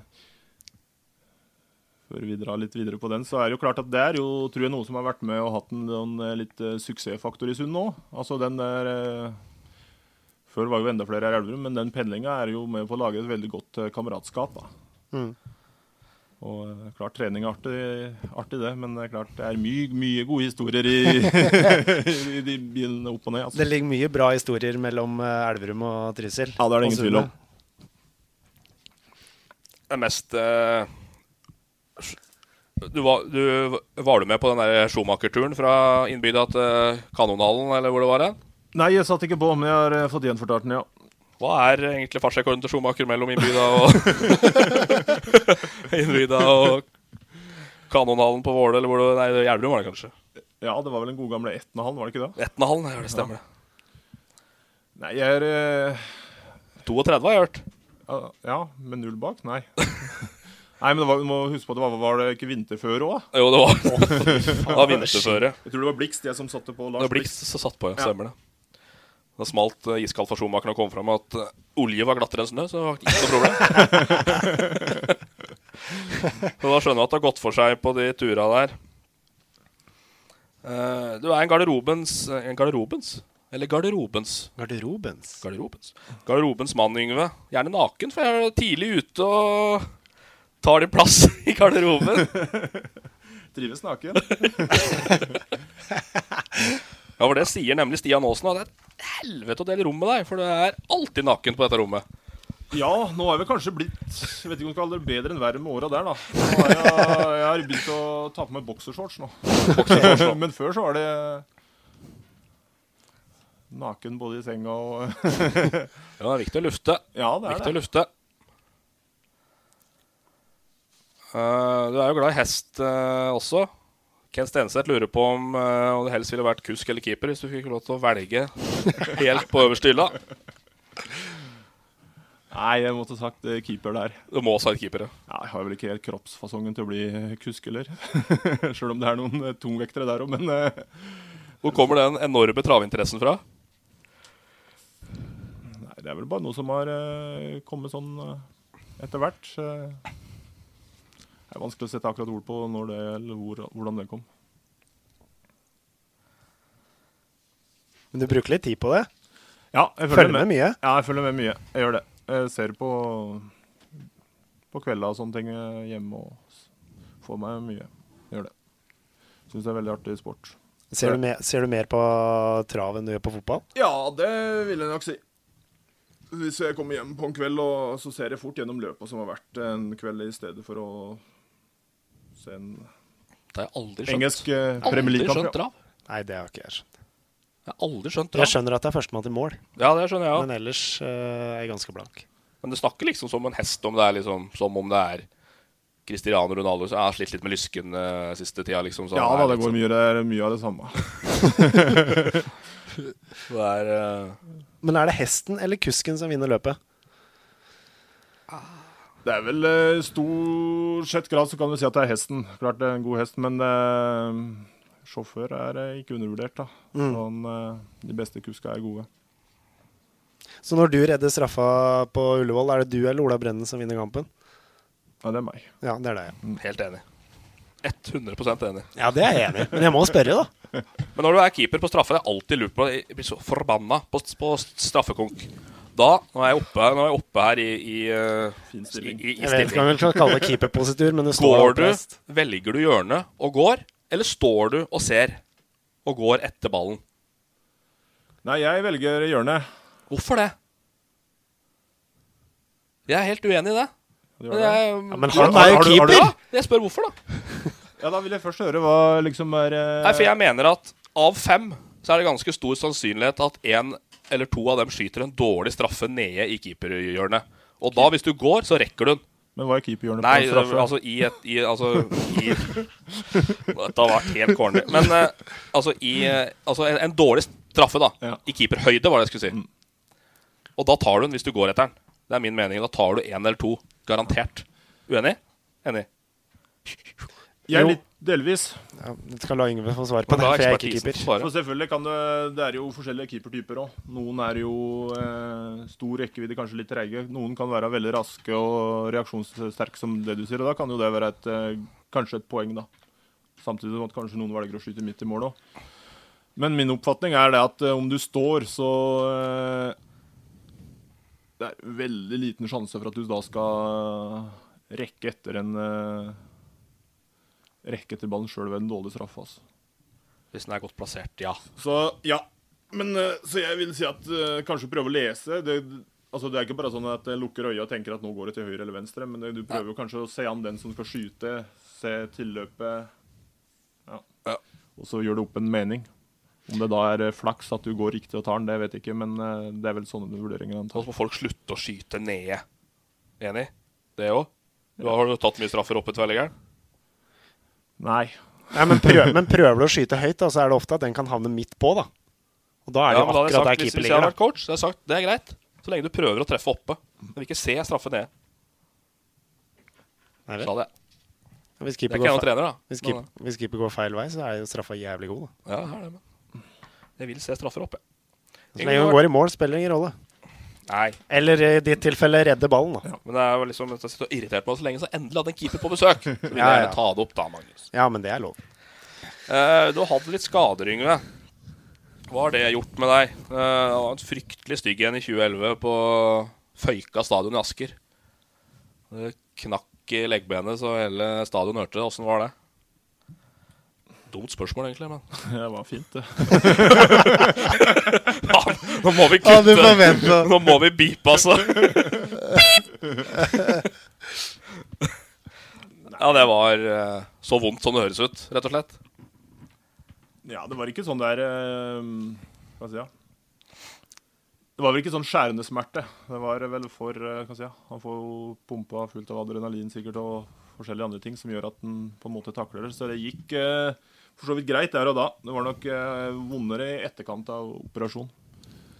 Før vi drar litt videre på den, så er det jo klart at det er jo tror jeg, noe som har vært med og hatt en, en litt uh, suksessfaktor i Sund nå. Altså den der uh, Før var jo enda flere her i Elverum, men den pendlinga er jo med på å lage et veldig godt eh, kameratskap. da. Mm. Og eh, klart trening er artig, artig det, men det er klart det er mye, mye gode historier i, i de bilene opp og ned. Altså. Det ligger mye bra historier mellom eh, Elverum og Trysil. Ja, det er det ingen tvil om. Det er mest eh, du var, du, var du med på den der Schumacher-turen fra innbygda til Kanonhallen, eller hvor det var hen? Nei, jeg satt ikke på, men jeg har eh, fått gjenfortalt den, ja. Hva er egentlig fartsrekorden til Schumacher mellom Innbyda og Innbyda og Kanonhallen på Våle, eller hvor det Nei, Elverum var det kanskje? Ja, det var vel den gode gamle Etnahallen, var det ikke det? Etnahallen, ja, det stemmer. Nei, jeg er eh, 32 har jeg hørt. ja, ja, med null bak? Nei. Nei, men det var, du må huske på at det var, var det ikke vinterføre òg? Jo, det var, det var vinterføre. Jeg tror det var Blikst, jeg som satte på. Lars Det var Blikst som satt på, ja. Stemmer det. Det smalt uh, iskaldt for Schumacher og kom fram at uh, olje var glattere enn snø, så det var ikke noe problem. så da skjønner du at det har gått for seg på de turene der. Uh, du er en garderobens En garderobens? Eller garderobens. Garderobens? Garderobens Garderobens mann, Yngve. Gjerne naken, for jeg er tidlig ute og tar din plass i garderoben. Trives naken. ja, for det sier nemlig Stian Aasen. At helvete å dele rom med deg, for du er alltid naken på dette rommet. Ja, nå har vi kanskje blitt Jeg vet ikke om du kaller det bedre enn verre med åra der, da. Nå har jeg, jeg har begynt å ta på meg boksershorts nå. Boksershorts, nå. Men før så var det naken både i senga og Ja, det er viktig å lufte. Ja, det er viktig det. å lufte. Uh, du er jo glad i hest uh, også. Ken Stenseth lurer på om, uh, om du helst ville vært kusk eller keeper hvis du fikk lov til å velge helt på øverste hylla. Nei, jeg måtte sagt keeper der. Du må sagt keeper, ja. ja. Jeg har vel ikke helt kroppsfasongen til å bli kusk heller. Sjøl om det er noen tungvektere der òg, men Hvor kommer den enorme travinteressen fra? Nei, Det er vel bare noe som har kommet sånn etter hvert. Det er vanskelig å sette akkurat ord på når det, eller hvor, hvordan det kom. Men du bruker litt tid på det? Ja, jeg følger, følger med. med. mye? Ja, jeg følger med mye. Jeg gjør det. Jeg ser på på kvelda og sånne ting hjemme og får meg mye. Jeg gjør det. Syns det er veldig artig sport. Ser du, mer, ser du mer på trav enn du gjør på fotball? Ja, det vil jeg nok si. Hvis jeg kommer hjem på en kveld, og så ser jeg fort gjennom løpet som har vært en kveld, i stedet for å se en Det har jeg aldri skjønt. engelsk uh, Premier League-kamp. Aldri skjønt trav. Nei, det har ikke jeg skjønt. Jeg har aldri skjønt. Jeg skjønner at det er førstemann til mål, Ja, det skjønner jeg også. men ellers uh, er jeg ganske blank. Men det snakker liksom som en hest om det er liksom Som om det er Cristiano Ronaldo som har slitt litt med lysken uh, siste tida. Liksom, Ja da, det går mye, det er mye av det samme. det er uh... Men er det hesten eller kusken som vinner løpet? Det er vel uh, stort sett grad så kan du si at det er hesten. Klart det er en god hest, men uh, sjåfør er uh, ikke undervurdert. da. Mm. Sånn, de beste kuska er gode. Så når du redder straffa på Ullevål, er det du eller Ola Brennen som vinner kampen? Ja, det er meg. Ja, det er deg. Mm. Helt enig. 100% enig. Ja, det er jeg enig i. Men jeg må spørre, da. Men når du er keeper på straffe, det er alltid lurt på Jeg blir så forbanna på, på straffekonk. Da, nå er jeg oppe, nå er jeg oppe her i, i, uh, fin stilling. I, i, i jeg vet ikke om jeg vil kalle det keeperpositur, men det står går du, oppreist. Velger du hjørnet og går, eller står du og ser og går etter ballen? Nei, jeg velger hjørnet. Hvorfor det? Jeg er helt uenig i det. det. Jeg, ja, men han er jo keeper! Ja, jeg spør hvorfor, da. ja, Da vil jeg først høre hva liksom er uh... Nei, for jeg mener at av fem så er det ganske stor sannsynlighet at én eller to av dem skyter en dårlig straffe nede i keeperhjørnet. Og da, hvis du går, så rekker du den. Men hva er keeperhjørnet på en straffe? altså i et i, altså, i, Dette har vært helt corny. Men uh, altså i uh, Altså en, en, dårlig straffe, da. Ja. I keeperhøyde, var det jeg skulle si. Mm. Og da tar du den hvis du går etter den. Det er min mening. Da tar du én eller to. Garantert. Uenig? Enig. Jeg er litt delvis. Ja, jeg skal la Yngve få svare på det, for jeg er ikke keeper. For selvfølgelig kan det, det er jo forskjellige keepertyper òg. Noen er jo eh, stor rekkevidde, kanskje litt treige. Noen kan være veldig raske og reaksjonssterke, som det du sier. Og da kan jo det være et, eh, kanskje et poeng, da. Samtidig som at kanskje noen velger å skyte midt i mål òg. Men min oppfatning er det at eh, om du står, så eh, Det er veldig liten sjanse for at du da skal rekke etter en eh, rekke etter ballen sjøl ved en dårlig straffe. Altså. Hvis den er godt plassert, ja. Så ja. Men uh, så jeg vil si at uh, kanskje prøve å lese. Det, altså, det er ikke bare sånn at jeg lukker øya og tenker at nå går det til høyre eller venstre, men det, du prøver ja. kanskje å se an den som skal skyte, se tilløpet. Ja. ja. Og så gjør det opp en mening. Om det da er uh, flaks at du går riktig og tar den, det vet jeg ikke, men det er vel sånne vurderinger. Og Så må folk slutte å skyte nede. Enig? Det òg? Ja. Har du tatt mye straffer oppe i tverrliggeren? Nei. Nei men, prøv, men, prøver du å skyte høyt, da, så er det ofte at den kan havne midt på. da. Og da er det ja, jo akkurat sagt, der keeper ligger. Hvis jeg har vært coach, så har jeg sagt det er greit. Så lenge du prøver å treffe oppe. Jeg vil ikke se straffe nede. Det? Sa det. Hvis er keeper går trener, da. Hvis, Men, keep, hvis keeper går feil vei, så er jo straffa jævlig god. Da. Ja, det er det, men jeg vil se straffer opp, jeg. Så lenge hun går i mål, spiller ingen rolle. Nei. Eller i ditt tilfelle redde ballen, da. Men det er jo liksom Jeg sitter og irritert meg så lenge, så endelig hadde en keeper på besøk. Så vil jeg Ja, ja. gjerne ta det opp, da, Magnus. Ja, men det er lov. Uh, du hadde litt skader, Yngve. Hva har det gjort med deg? Uh, det var en fryktelig stygg en i 2011 på Føyka stadion i Asker. Det knakk i leggbenet så hele stadion hørte det. Åssen var det? Dumt spørsmål, egentlig, men Det var fint, det. ja, Nå må vi Ja, du kutte. forventer- Nå må vi beepe, altså. ja, det var eh, så vondt som det høres ut, rett og slett. Ja, det var ikke sånn der eh, Hva skal jeg si? ja. Det var vel ikke sånn skjærende smerte. Det var vel for eh, hva skal jeg si, Han får jo pumpa fullt av adrenalin sikkert og forskjellige andre ting som gjør at han på en måte takler det. Så det gikk eh, for så vidt greit der og da. Det var nok eh, vondere i etterkant av operasjon.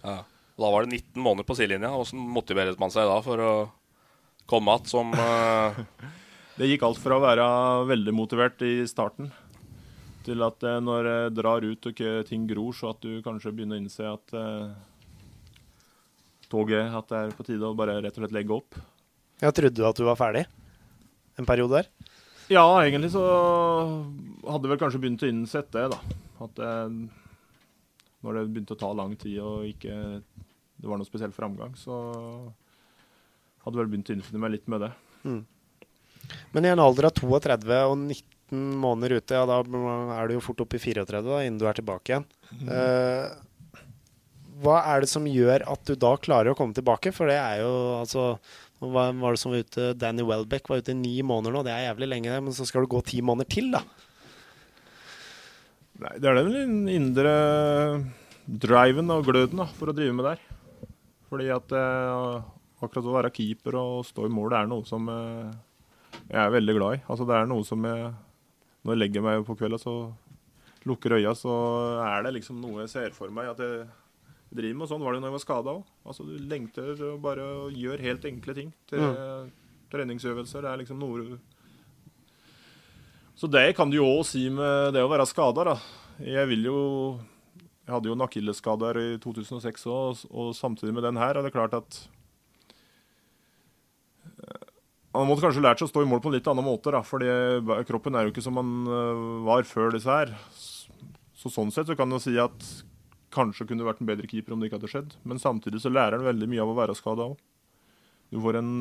Ja. Da var det 19 måneder på sidelinja. Hvordan motiveret man seg da for å komme igjen som uh... Det gikk alt fra å være veldig motivert i starten til at eh, når det drar ut og ikke ting gror, så at du kanskje begynner å innse at uh, toget At det er på tide å bare rett og slett legge opp. Jeg trodde du at du var ferdig en periode der? Ja, egentlig så hadde vel kanskje begynt å innsette det, da. At eh, når det begynte å ta lang tid og ikke det var noe spesiell framgang, så hadde vel begynt å innfinne meg litt med det. Mm. Men i en alder av 32 og 19 måneder ute, ja, da er du jo fort oppe i 34 da, innen du er tilbake igjen. Mm. Eh, hva er det som gjør at du da klarer å komme tilbake? For det er jo altså Hva var det som var ute? Danny Welbeck var ute i ni måneder nå. Det er jævlig lenge. Men så skal du gå ti måneder til, da. Nei, det er den indre driven og gløden da, for å drive med der. Fordi at eh, akkurat å være keeper og stå i mål, det er noe som eh, jeg er veldig glad i. Altså det er noe som jeg Når jeg legger meg på kvelden, så lukker øya, så er det liksom noe jeg ser for meg at jeg driver med. Og sånn var det jo når jeg var skada òg. Altså, du lengter og bare gjør helt enkle ting til treningsøvelser. Det er liksom noe så det kan du jo òg si med det å være skada, da. Jeg vil jo Jeg hadde jo en akillesskade her i 2006 òg, og samtidig med den her er det klart at man Han måtte kanskje lært seg å stå i mål på en litt annen måte, da, fordi kroppen er jo ikke som han eh, var før disse her. Så sånn sett så kan man si at kanskje kunne vært en bedre keeper om det ikke hadde skjedd. Men samtidig så lærer han veldig mye av å være skada òg. Du får en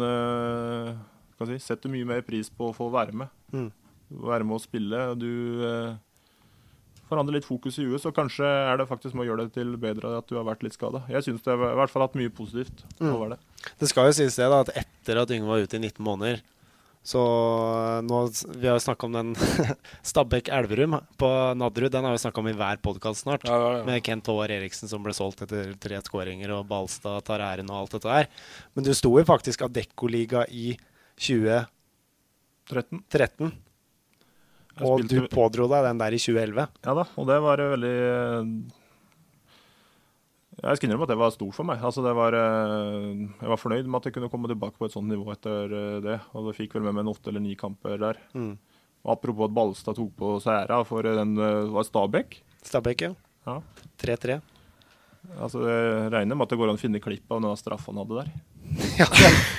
hva skal jeg si, Setter mye mer pris på å få være med. Mm. Være med å spille. Du eh, forandrer litt fokus i huet, så kanskje er det faktisk med å gjøre det til bedre at du har vært litt skada. Jeg syns det har i hvert fall hatt mye positivt Mm. over det. Det skal jo sies det, da, at etter at Yngve var ute i 19 måneder så eh, nå, Vi har jo snakka om den Stabæk Elverum på Nadderud. Den har vi snakka om i hver podkast snart. Ja, ja, ja. Med Kent Håvard Eriksen som ble solgt etter tre skåringer, og Balstad tar æren og alt dette her. Men du sto jo faktisk Adeccoliga i 2013. 13. Og spilte- du pådro deg den der i 2011. Ja da, og det var eh, veldig eh, Jeg skal innrømme at det var stort for meg. Altså det var, eh, jeg var fornøyd med at jeg kunne komme tilbake på et sånt nivå etter det. Og det fikk vel med meg en åtte eller ni kamper der. Mm. Apropos at Balstad tok på seg æra for den var Stabæk. Stabæk, ja. Ja. 3-3. Altså, jeg regner med at det går an å finne klipp av den straffa han hadde der. Ja,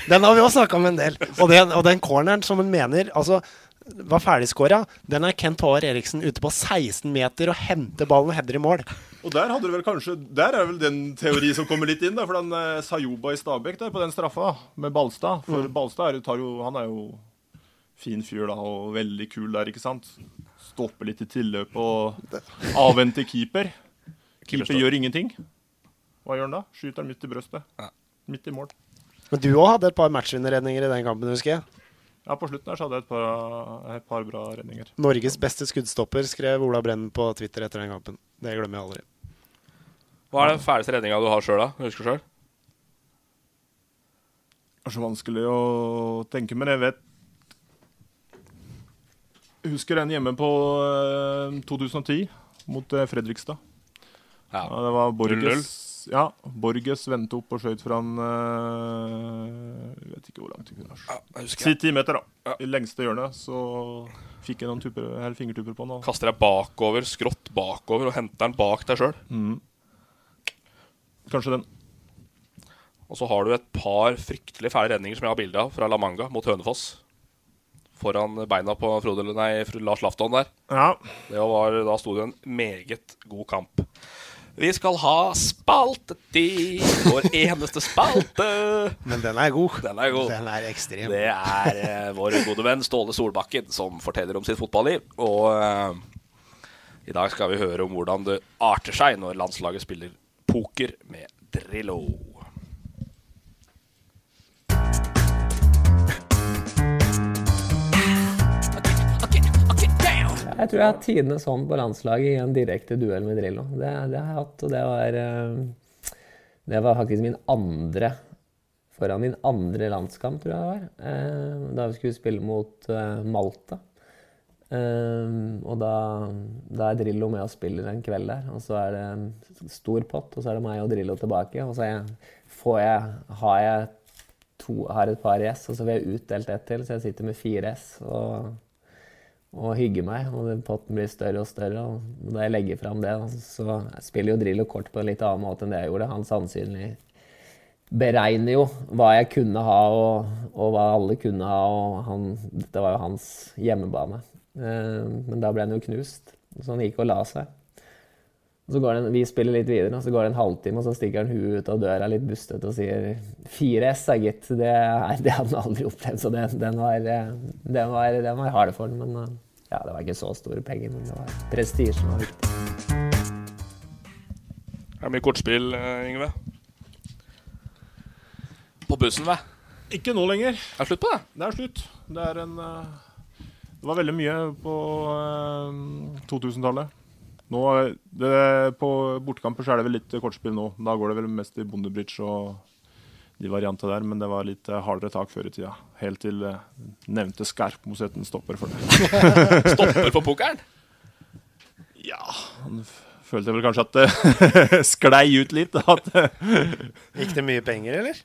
den, har vi også snakka om en del. Og den, og den corneren som han mener altså, var ferdigskåra, den er Kent Håvard Eriksen ute på 16 meter og henter ballen og header i mål. Og der hadde du vel kanskje Der er vel den teori som kommer litt inn, da. For den eh, Sayoba i Stabæk der på den straffa med Balstad. For Mm. Balstad er, jo- tar jo, han er jo fin fyr da, og veldig kul der, ikke sant. Stopper litt i tilløp og avventer keeper. Keeper gjør ingenting. Hva gjør han da? Skyter han midt i brøstet. Midt i mål. Men du òg hadde et par matchvinnerredninger i den kampen, husker jeg. Ja, på slutten her så hadde jeg et par, et par bra redninger. Norges beste skuddstopper, skrev Ola Brennen på Twitter etter den kampen. Det glemmer jeg aldri. Hva er den fæleste redninga du har sjøl, da? Husker du sjøl? Det er så vanskelig å tenke, men jeg vet Jeg husker den hjemme på eh, 2010 mot eh, Fredrikstad. Ja. det var Borges Ja, Borges vendte opp og skjøt fra en eh, Jeg vet ikke hvor langt kunne Ja, jeg Si ti meter, da. i lengste hjørnet, så fikk jeg noen tuper, fingertupper på den. og- Kaster deg bakover, skrått bakover, og henter den bak deg sjøl. Mm. Kanskje den. Og så har du et par fryktelig fæle redninger som jeg har bilde av fra La Manga mot Hønefoss. Foran beina på Frode, nei, Lars Lafton der. Ja. Det var, da sto det en meget god kamp. Vi skal ha spaltetid, vår eneste spalte. Men den er god. Den er god. Den er ekstrem. Det er uh, vår gode venn Ståle Solbakken som forteller om sitt fotballiv. Og uh, i dag skal vi høre om hvordan det arter seg når landslaget spiller poker med Drillo. Jeg tror jeg har tidenes hånd på landslaget i en direkte duell med Drillo. Det, det har jeg hatt, og det var eh, Det var faktisk min andre Foran min andre landskamp, tror jeg det var. eh, Da vi skulle spille mot eh, Malta. Og da, da er Drillo med og spiller en kveld der. Og så er det en stor pott, og så er det meg og Drillo tilbake. Og så jeg, får jeg, har jeg to, har et par S, og så får jeg utdelt ett til, så jeg sitter med fire S. og og hygge meg. Og potten blir større og større. Og da jeg legger fram det, så spiller jo Drillo kort på en litt annen måte enn det jeg gjorde. Han sannsynlig beregner jo hva jeg kunne ha, og, og hva alle kunne ha. Og han, dette var jo hans hjemmebane. Eh, men da ble han jo knust, så han gikk og la seg. Og så går den, vi spiller litt videre, og så går det en halvtime, og så stikker han huet ut av døra litt bustete og sier 4S, er gitt. Det, er, det hadde han aldri opplevd, så det, den, var, eh, den, var, den var harde for den. Men eh, ja, det var ikke så store penger, men det var prestisjen som var viktig. Er mye kortspill, eh, Yngve? På bussen, hva? Ikke nå lenger. Det Er slutt på det? Det er slutt. Det er en Det var veldig mye på eh, 2000-tallet. Nå det, På bortekamper så er det vel litt kortspill nå. Da går det vel mest i bondebridge og de variantene der, men det var litt eh, hardere tak før i tida. Helt til eh, nevnte Skarpmosetten stopper for det. Stopper for pokeren? Ja, han følte vel kanskje at det sklei ut litt. At, Gikk det mye penger, eller?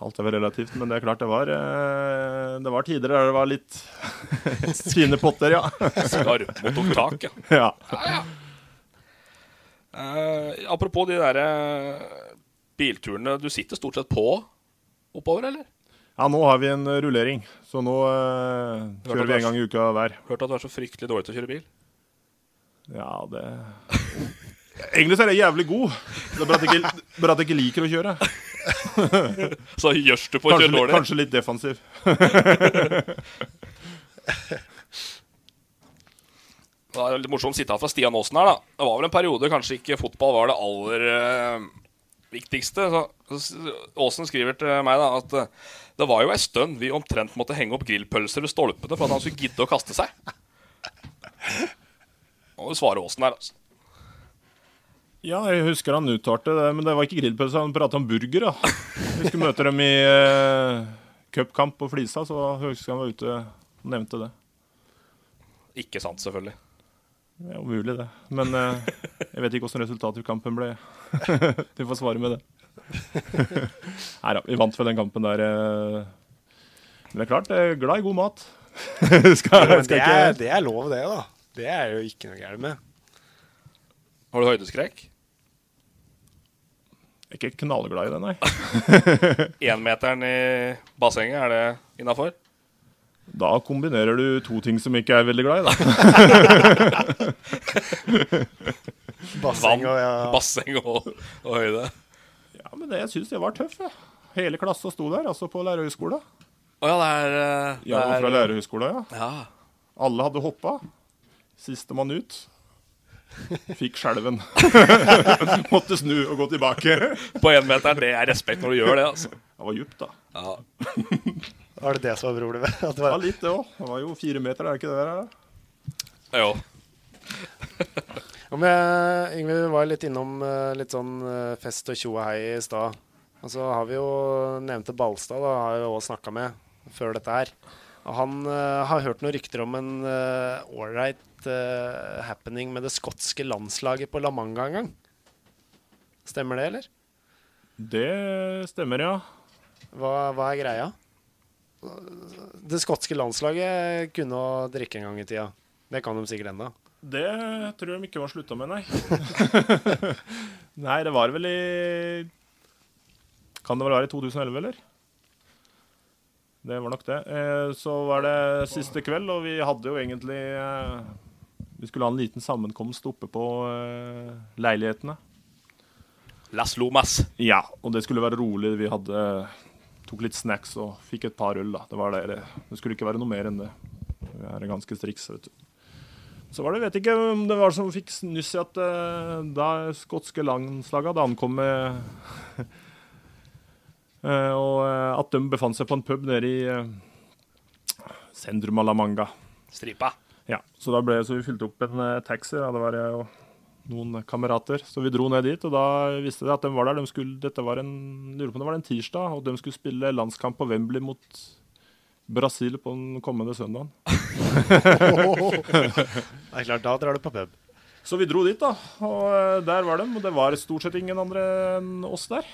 Alt er vel relativt, men det er klart det var eh, Det var tider der det var litt fine potter, ja. Skarp mot opptak, ja. ja. ja, ja. Uh, apropos de derre bilturene. Du sitter stort sett på oppover, eller? Ja, nå har vi en eh, rullering, så nå uh, kjører vi en gang i uka hver. Hørt at du er så fryktelig dårlig til å kjøre bil. Ja, det Egentlig så er jeg jævlig god. Det er bare at jeg ikke, bare at jeg ikke liker å kjøre. Så gjørs du på å kanskje, kjøre litt- dårlig? Kanskje litt defensiv. Det er litt morsomt sitat fra Stian Aasen her, da. Det var vel en periode kanskje ikke fotball var det aller eh, viktigste. Så, så Aasen skriver til meg da at eh, det var jo ei stund vi omtrent måtte henge opp grillpølser ved stolpene for at han skulle gidde å kaste seg. Og du svarer Aasen her, altså. Ja, jeg husker han uttalte det, men det var ikke grillpølse, han pratet om burger. da. Vi skulle møte dem i uh, cupkamp på Flisa, så husker jeg han var ute og nevnte det. Ikke sant, selvfølgelig. Det er jo mulig, det. Men uh, jeg vet ikke hvordan resultatet i kampen ble. du får svare med det. Nei da, vi vant vel den kampen der. eh. Men det er klart, jeg er glad i god mat. skal, skal det, ikke er, det er lov, det, da. Det er jo ikke noe gærent med. Har du høydeskrekk? Er ikke knallglad i det, nei. Énmeteren i bassenget, er det innafor? Da kombinerer du to ting som ikke er veldig glad i, da. Basseng og, ja. basseng og, og høyde. Ja, men det, jeg syns jeg var tøff, jeg. Hele klassa sto der, altså på lærerhøgskolen. Å ja, det er Ja, det er- fra lærerhøgskolen, ja. Ja. Alle hadde hoppa. Sistemann ut. Fikk skjelven. Måtte snu og gå tilbake. På énmeteren, det er respekt når du gjør det, altså. Det var djupt, da. Ja. Var det det som var problemet? At det Ja, var... litt det òg. Det var jo fire meter, er det ikke det der? Jo. Om jeg, Yngve, vi var litt innom eh, litt sånn eh, fest og tjo og hei i stad. Og så har vi jo nevnte Balstad, da, har jeg jo også snakka med før dette her. Han uh, har hørt noen rykter om en ålreit happening med det skotske landslaget på La Manga en gang. Stemmer det, eller? Det stemmer, ja. Hva, hva er greia? Det skotske landslaget kunne å drikke en gang i tida. Det kan de sikkert ennå. Det tror jeg de ikke var slutta med, nei. nei, det var vel i Kan det vel være i 2011, eller? Det var nok det. Eh, så var det siste kveld, og vi hadde jo egentlig eh, Vi skulle ha en liten sammenkomst oppe på eh, leilighetene. Las Lomas. Ja, og det skulle være rolig. Vi hadde tok litt snacks og fikk et par øl. da. Det var det. Det skulle ikke være noe mer enn det. Vi er ganske strikse, vet du. Så var det, vet ikke om det var som fikk nyss i at uh, da skotske landslaget hadde ankommet Og uh, at de befant seg på en pub nede i sentrum av La Manga. Stripa. Ja, så da ble så vi fylte opp en taxi. Ja, det var jeg og noen kamerater. Så vi dro ned dit, og da visste de at de var der. De skulle, dette var en, lurer på om det var en tirsdag, og de skulle spille landskamp på Wembley mot Brasil på den kommende søndagen. det er klart, da drar du på pub. Så vi dro dit, da. Og eh, der var de. Og det var stort sett ingen andre enn oss der.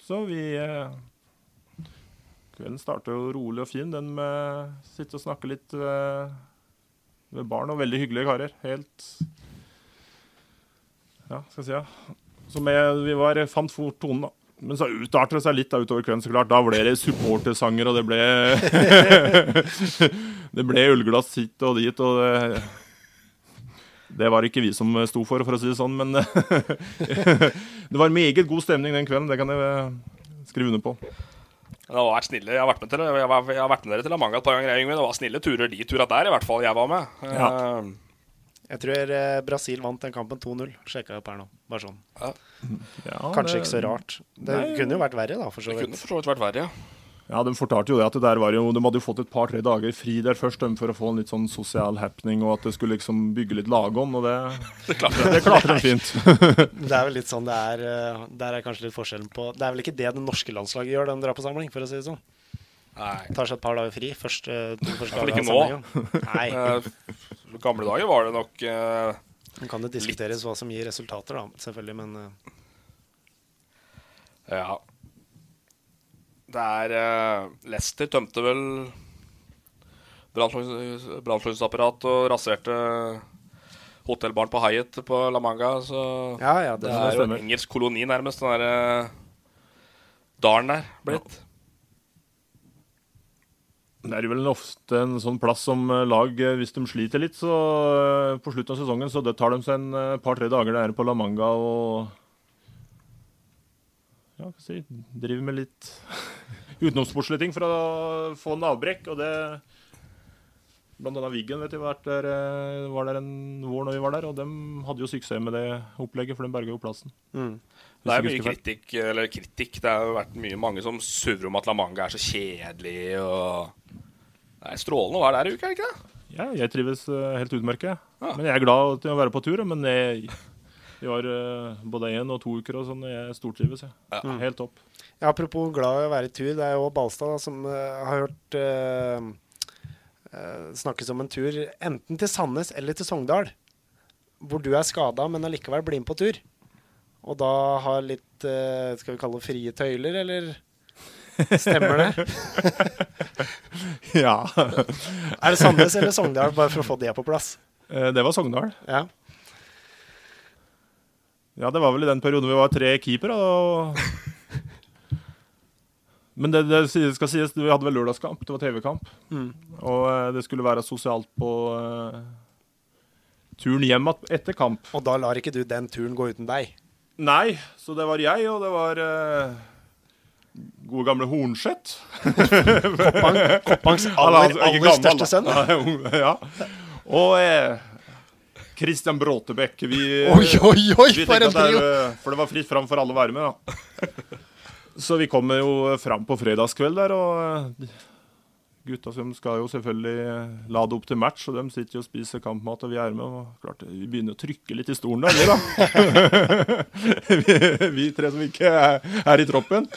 Så vi eh, Kvelden starter jo rolig og fin. Den med sitte og snakke litt ved, ved barn. Og veldig hyggelige karer. Helt Ja, skal jeg si ja. Så med, vi var, fant fort tonen, da. Men så utarter det seg litt da, utover kvelden, så klart. Da ble det supportersanger, og det ble Det ble ølglass hit og dit, og det, det var ikke vi som sto for, for å si det sånn, men Det var meget god stemning den kvelden, det kan jeg skrive under på. Det har vært snille. Jeg har vært med, til, jeg har, jeg har vært med dere til Amanga et par ganger. Det var snille turer de turene der, i hvert fall jeg var med. Ja. Uh, jeg tror eh, Brasil vant den kampen 2-0. Sjekka opp her nå. Bare sånn. Ja. Ja, Kanskje det, ikke så rart. Det nei, kunne jo vært verre, da. For så vidt. Det kunne for så vidt vært verre, ja. Ja, De fortalte jo det at det der var jo, de hadde jo fått et par-tre dager fri der først for å få en litt sånn sosial happening, og at det skulle liksom bygge litt lagånd, og det, det klarte det klarte de fint. det er vel litt sånn det er eh, Der er kanskje litt forskjellen på Det er vel ikke det det norske landslaget gjør, de drar på samling, for å si det sånn. Nei. Tar seg et par dager fri. Først, to første dager ikke nå. Nei. Uh, gamle dager var det nok uh, Man kan det diskuteres litt. hva som gir resultater, da, selvfølgelig, men uh. Ja. Det er uh, Leicester tømte vel brannslukningsapparat og raserte hotellbarn på Hyatt på La Manga. Så ja, ja, det, det er jo en engelsk koloni, nærmest, den derre dalen der blitt. Ja. Det er vel ofte en sånn plass som eh, lag, eh, hvis de sliter litt så eh, på slutten av sesongen, så det tar de seg en par-tre dager der på La Manga og ja, si, driver med litt utenomsportslige ting for å få en avbrekk. Og det Blant annet Wiggen vet jeg, var der, var der en vår når vi var der, og de hadde jo suksess med det opplegget, for de berga jo plassen. Mm. Det er mye kritikk, eller kritikk. Det har jo vært mye mange som surrer om at La Manga er så kjedelig. og det er strålende å være der i uka, ikke det? Ja, jeg trives uh, helt utmerket. Ja. Men jeg er glad til å være på tur. Men jeg, jeg har uh, både én og to uker og sånn, jeg stortrives. Jeg. Ja. Mm. Helt topp. Ja, apropos glad i å være i tur. Det er jo Balstad da, som uh, har hørt snakkes om en tur enten til Sandnes eller til Sogndal. Hvor du er skada, men allikevel blir med på tur. Og da har litt Skal vi kalle det frie tøyler, eller? Stemmer det? ja. er det Sandnes eller Sogndal, bare for å få det på plass? Eh, det var Sogndal. Ja. Ja, det var vel i den perioden vi var tre keepere. Men det, det, skal sies, vi hadde vel lørdagskamp. Det var TV-kamp. Mm. Og eh, det skulle være sosialt på uh, turen hjem etter kamp. Og da lar ikke du den turen gå uten deg? Nei, så det var jeg, og det var uh, gode gamle Hornseth. Koppangs aller, aller største sønn. ja. Og eh, Christian Bråtebekk. Vi, oi, oi, oi, for en trio! Eh, for det var fritt fram for alle å være med, da. Så vi kommer jo fram på fredagskveld der, og eh, gutta som skal jo selvfølgelig lade opp til match, og de sitter jo og spiser kampmat, og vi er med. og klart, Vi begynner å trykke litt i stolen der, vi da. vi, vi, tre som ikke er, er i troppen.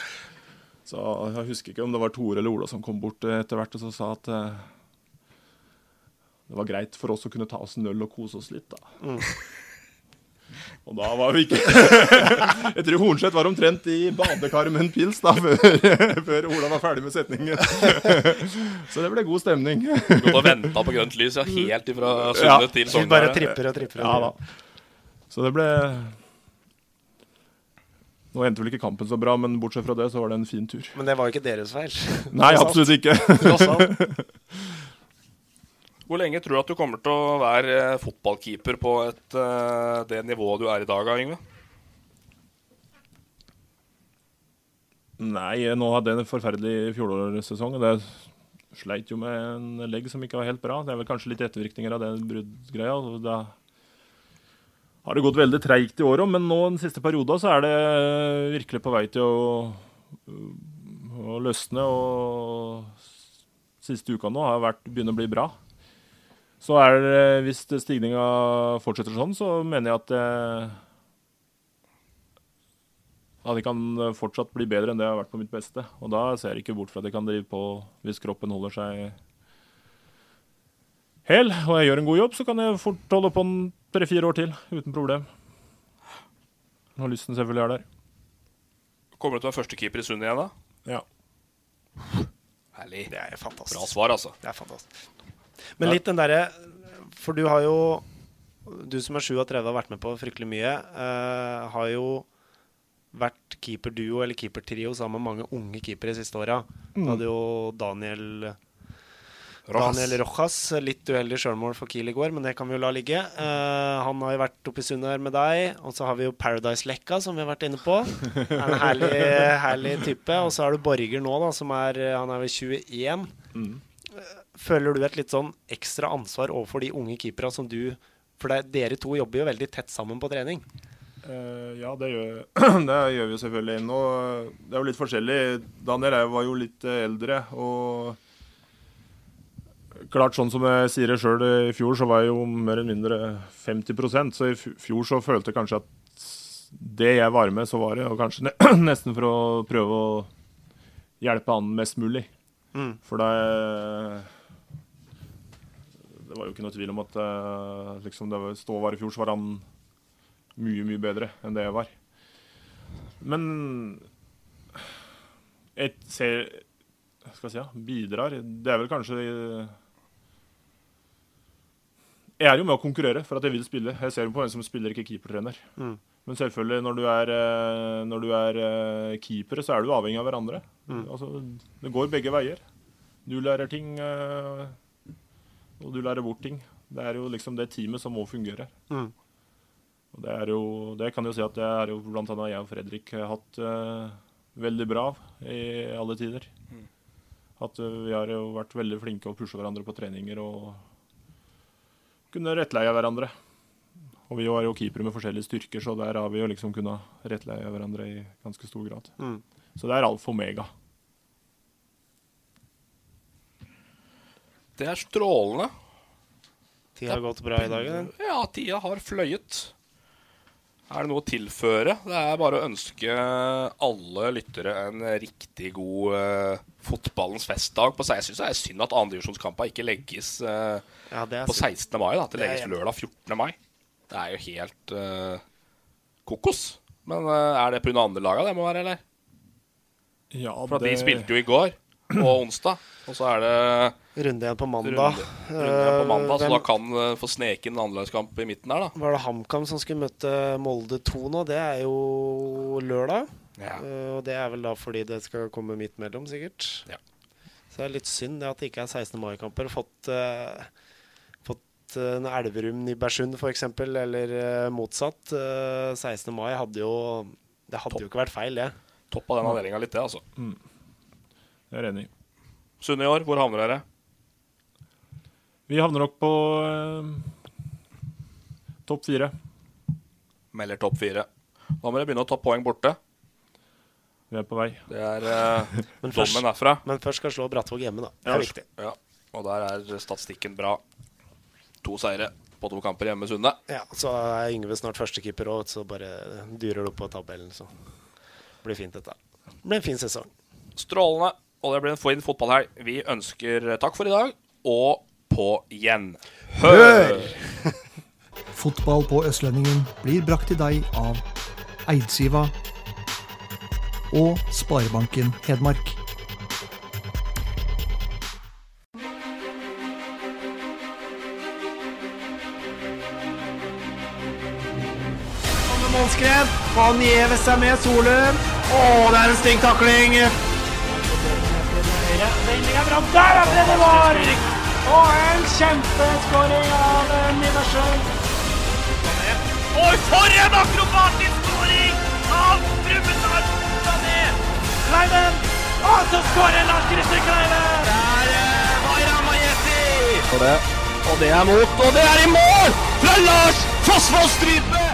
Så Jeg husker ikke om det var Tore eller Ola som kom bort etter hvert og så sa at eh, det var greit for oss å kunne ta oss en øl og kose oss litt. da. Mm. Og da var vi ikke Jeg tror Hornseth var omtrent i badekaret med en pils da, før, før Ola var ferdig med setningen. Så det ble god stemning. Gått og venta på grønt lys ja, helt ifra Sunde Ja. til Sogndal. bare tripper og tripper. Ja da. Så det ble Nå endte vel ikke kampen så bra, men bortsett fra det så var det en fin tur. Men det var jo ikke deres feil. Nei, absolutt ikke. Hvor lenge tror du at du kommer til å være eh, fotballkeeper på et, eh, det nivået du er i dag, da, Yngve? Nei, nå hadde jeg en forferdelig fjorårssesong. Det sleit jo med en legg som ikke var helt bra. Det er vel kanskje litt ettervirkninger av den bruddgreia. Da har det gått veldig treigt i år men nå den siste perioden så er det virkelig på vei til å, å løsne. Og siste uka nå har vært, begynner å bli bra. Så er det, hvis stigninga fortsetter sånn, så mener jeg at eh, at det kan fortsatt bli bedre enn det jeg har vært på mitt beste. Og da ser jeg ikke bort fra at jeg kan drive på hvis kroppen holder seg hel, og jeg gjør en god jobb, så kan jeg fort holde på en tre-fire år til uten problem. Når lysten selvfølgelig er der. Kommer du til å være førstekeeper i Sund igjen, da? Ja. Herlig. Det er fantastisk. Bra svar, altså. Det er fantastisk. Men litt den derre For du har jo Du som er 37 og har vært med på fryktelig mye, uh, har jo vært keeperduo eller keepertrio sammen med mange unge keepere de siste åra. Du Mm. hadde jo Daniel Rojas. Daniel Rojas. Litt uheldig sjølmål for Kiel i går, men det kan vi jo la ligge. Uh, han har jo vært oppe i Sundet her med deg. Og så har vi jo Paradise-lekka, som vi har vært inne på. En herlig, herlig type. Og så har du Borger nå, da, som er Han er vel 21. Mm. Føler du et litt sånn ekstra ansvar overfor de unge keeperne som du For det, dere to jobber jo veldig tett sammen på trening. Uh, ja, det gjør, det gjør vi jo selvfølgelig. Nå, det er jo litt forskjellig. Daniel jeg var jo litt eh, eldre. og klart sånn som jeg sier det sjøl, i fjor så var jeg jo mer eller mindre 50% Så i fjor så følte jeg kanskje at det jeg var med, så var det. Og kanskje nesten for å prøve å hjelpe han mest mulig. Mm. For det Det var jo ikke noe tvil om at eh, liksom det Stå var i fjor, så var han mye, mye bedre enn det jeg var. Men jeg ser skal jeg si, ja, bidrar Det er vel kanskje Jeg er jo med å konkurrere for at jeg vil spille. Jeg ser jo på hvem som spiller, ikke keepertrener. Mm. Men selvfølgelig, når du er, eh, når du er eh, keeper, så er du avhengig av hverandre. Mm. Altså, det går begge veier. Du lærer ting, og du lærer bort ting. Det er jo liksom det teamet som må fungere. Mm. Og det er jo, det kan jo si at det er jo blant annet jeg og Fredrik har hatt uh, veldig bra i alle tider. At uh, vi har jo vært veldig flinke å pushe hverandre på treninger og kunne rettleie hverandre. Og vi var jo keepere med forskjellige styrker, så der har vi jo liksom kunnet rettleie hverandre i ganske stor grad. Mm. Så det er alfa og omega. Det er strålende. Tida har gått bra i dag? eller? Ja, tida har fløyet. Er det noe å tilføre? Det er bare å ønske alle lyttere en riktig god eh, fotballens festdag. På, jeg syns det er synd at andredivisjonskampa ikke legges eh, Ja, det er på synd. 16. mai. Da, at det Det er legges jeg lørdag 14. mai. Det er jo helt eh, kokos. Men eh, er det pga. andrelaga det må være, eller? Ja, For at de spilte jo i går og onsdag, og så er det Runde igjen på mandag. runde, runde på mandag, Eh, så hvem- da kan uh, få sneke inn en annenlagskamp i midten her, da. Var det HamKam som skulle møte Molde 2 nå? Det er jo lørdag. Ja. Eh, og det er vel da fordi det skal komme midt mellom, sikkert. Ja. Så det er litt synd det at det ikke er 16. mai-kamper. Fått, uh, fått uh, en Elverum-Nybergsund f.eks., eller uh, motsatt. Eh, 16. mai hadde jo Det hadde jo ikke vært feil, det. Topp av den avdelinga litt, det, altså. Mm. Jeg er enig. Sunne i år, hvor havner dere? Vi havner nok på eh, topp fire. Melder topp fire. Da må dere begynne å ta poeng borte. Vi er på vei. Det er eh, Men først- dommen herfra. Men først skal slå Brattvåg hjemme, da. Det Ja, er viktig. Ja. Og der er statistikken bra. To seire på to kamper hjemme Sunne. Ja, Så er Yngve snart førstekeeper òg, så bare dyrer det opp på tabellen. Så det blir fint, dette. Det blir en fin sesong. Strålende. Og det blir en fin fotballhelg. Vi ønsker takk for i dag, og på gjenhør! Fotball på Østlendingen blir brakt til deg av Eidsiva og Sparebanken Hedmark. Målskred. Han gjever seg med Solum. Å, det er en stygg takling. Der er det det Brennevar! Og en kjempeskåring av eh, Og for en akrobatisk skåring av Brumunddal Sané! Kleiven! Og så skårer Lars Christer Kleiven! Der er Vaira Majesti! Og det er mot, og det er i mål! Fra Lars Fossvoll stryper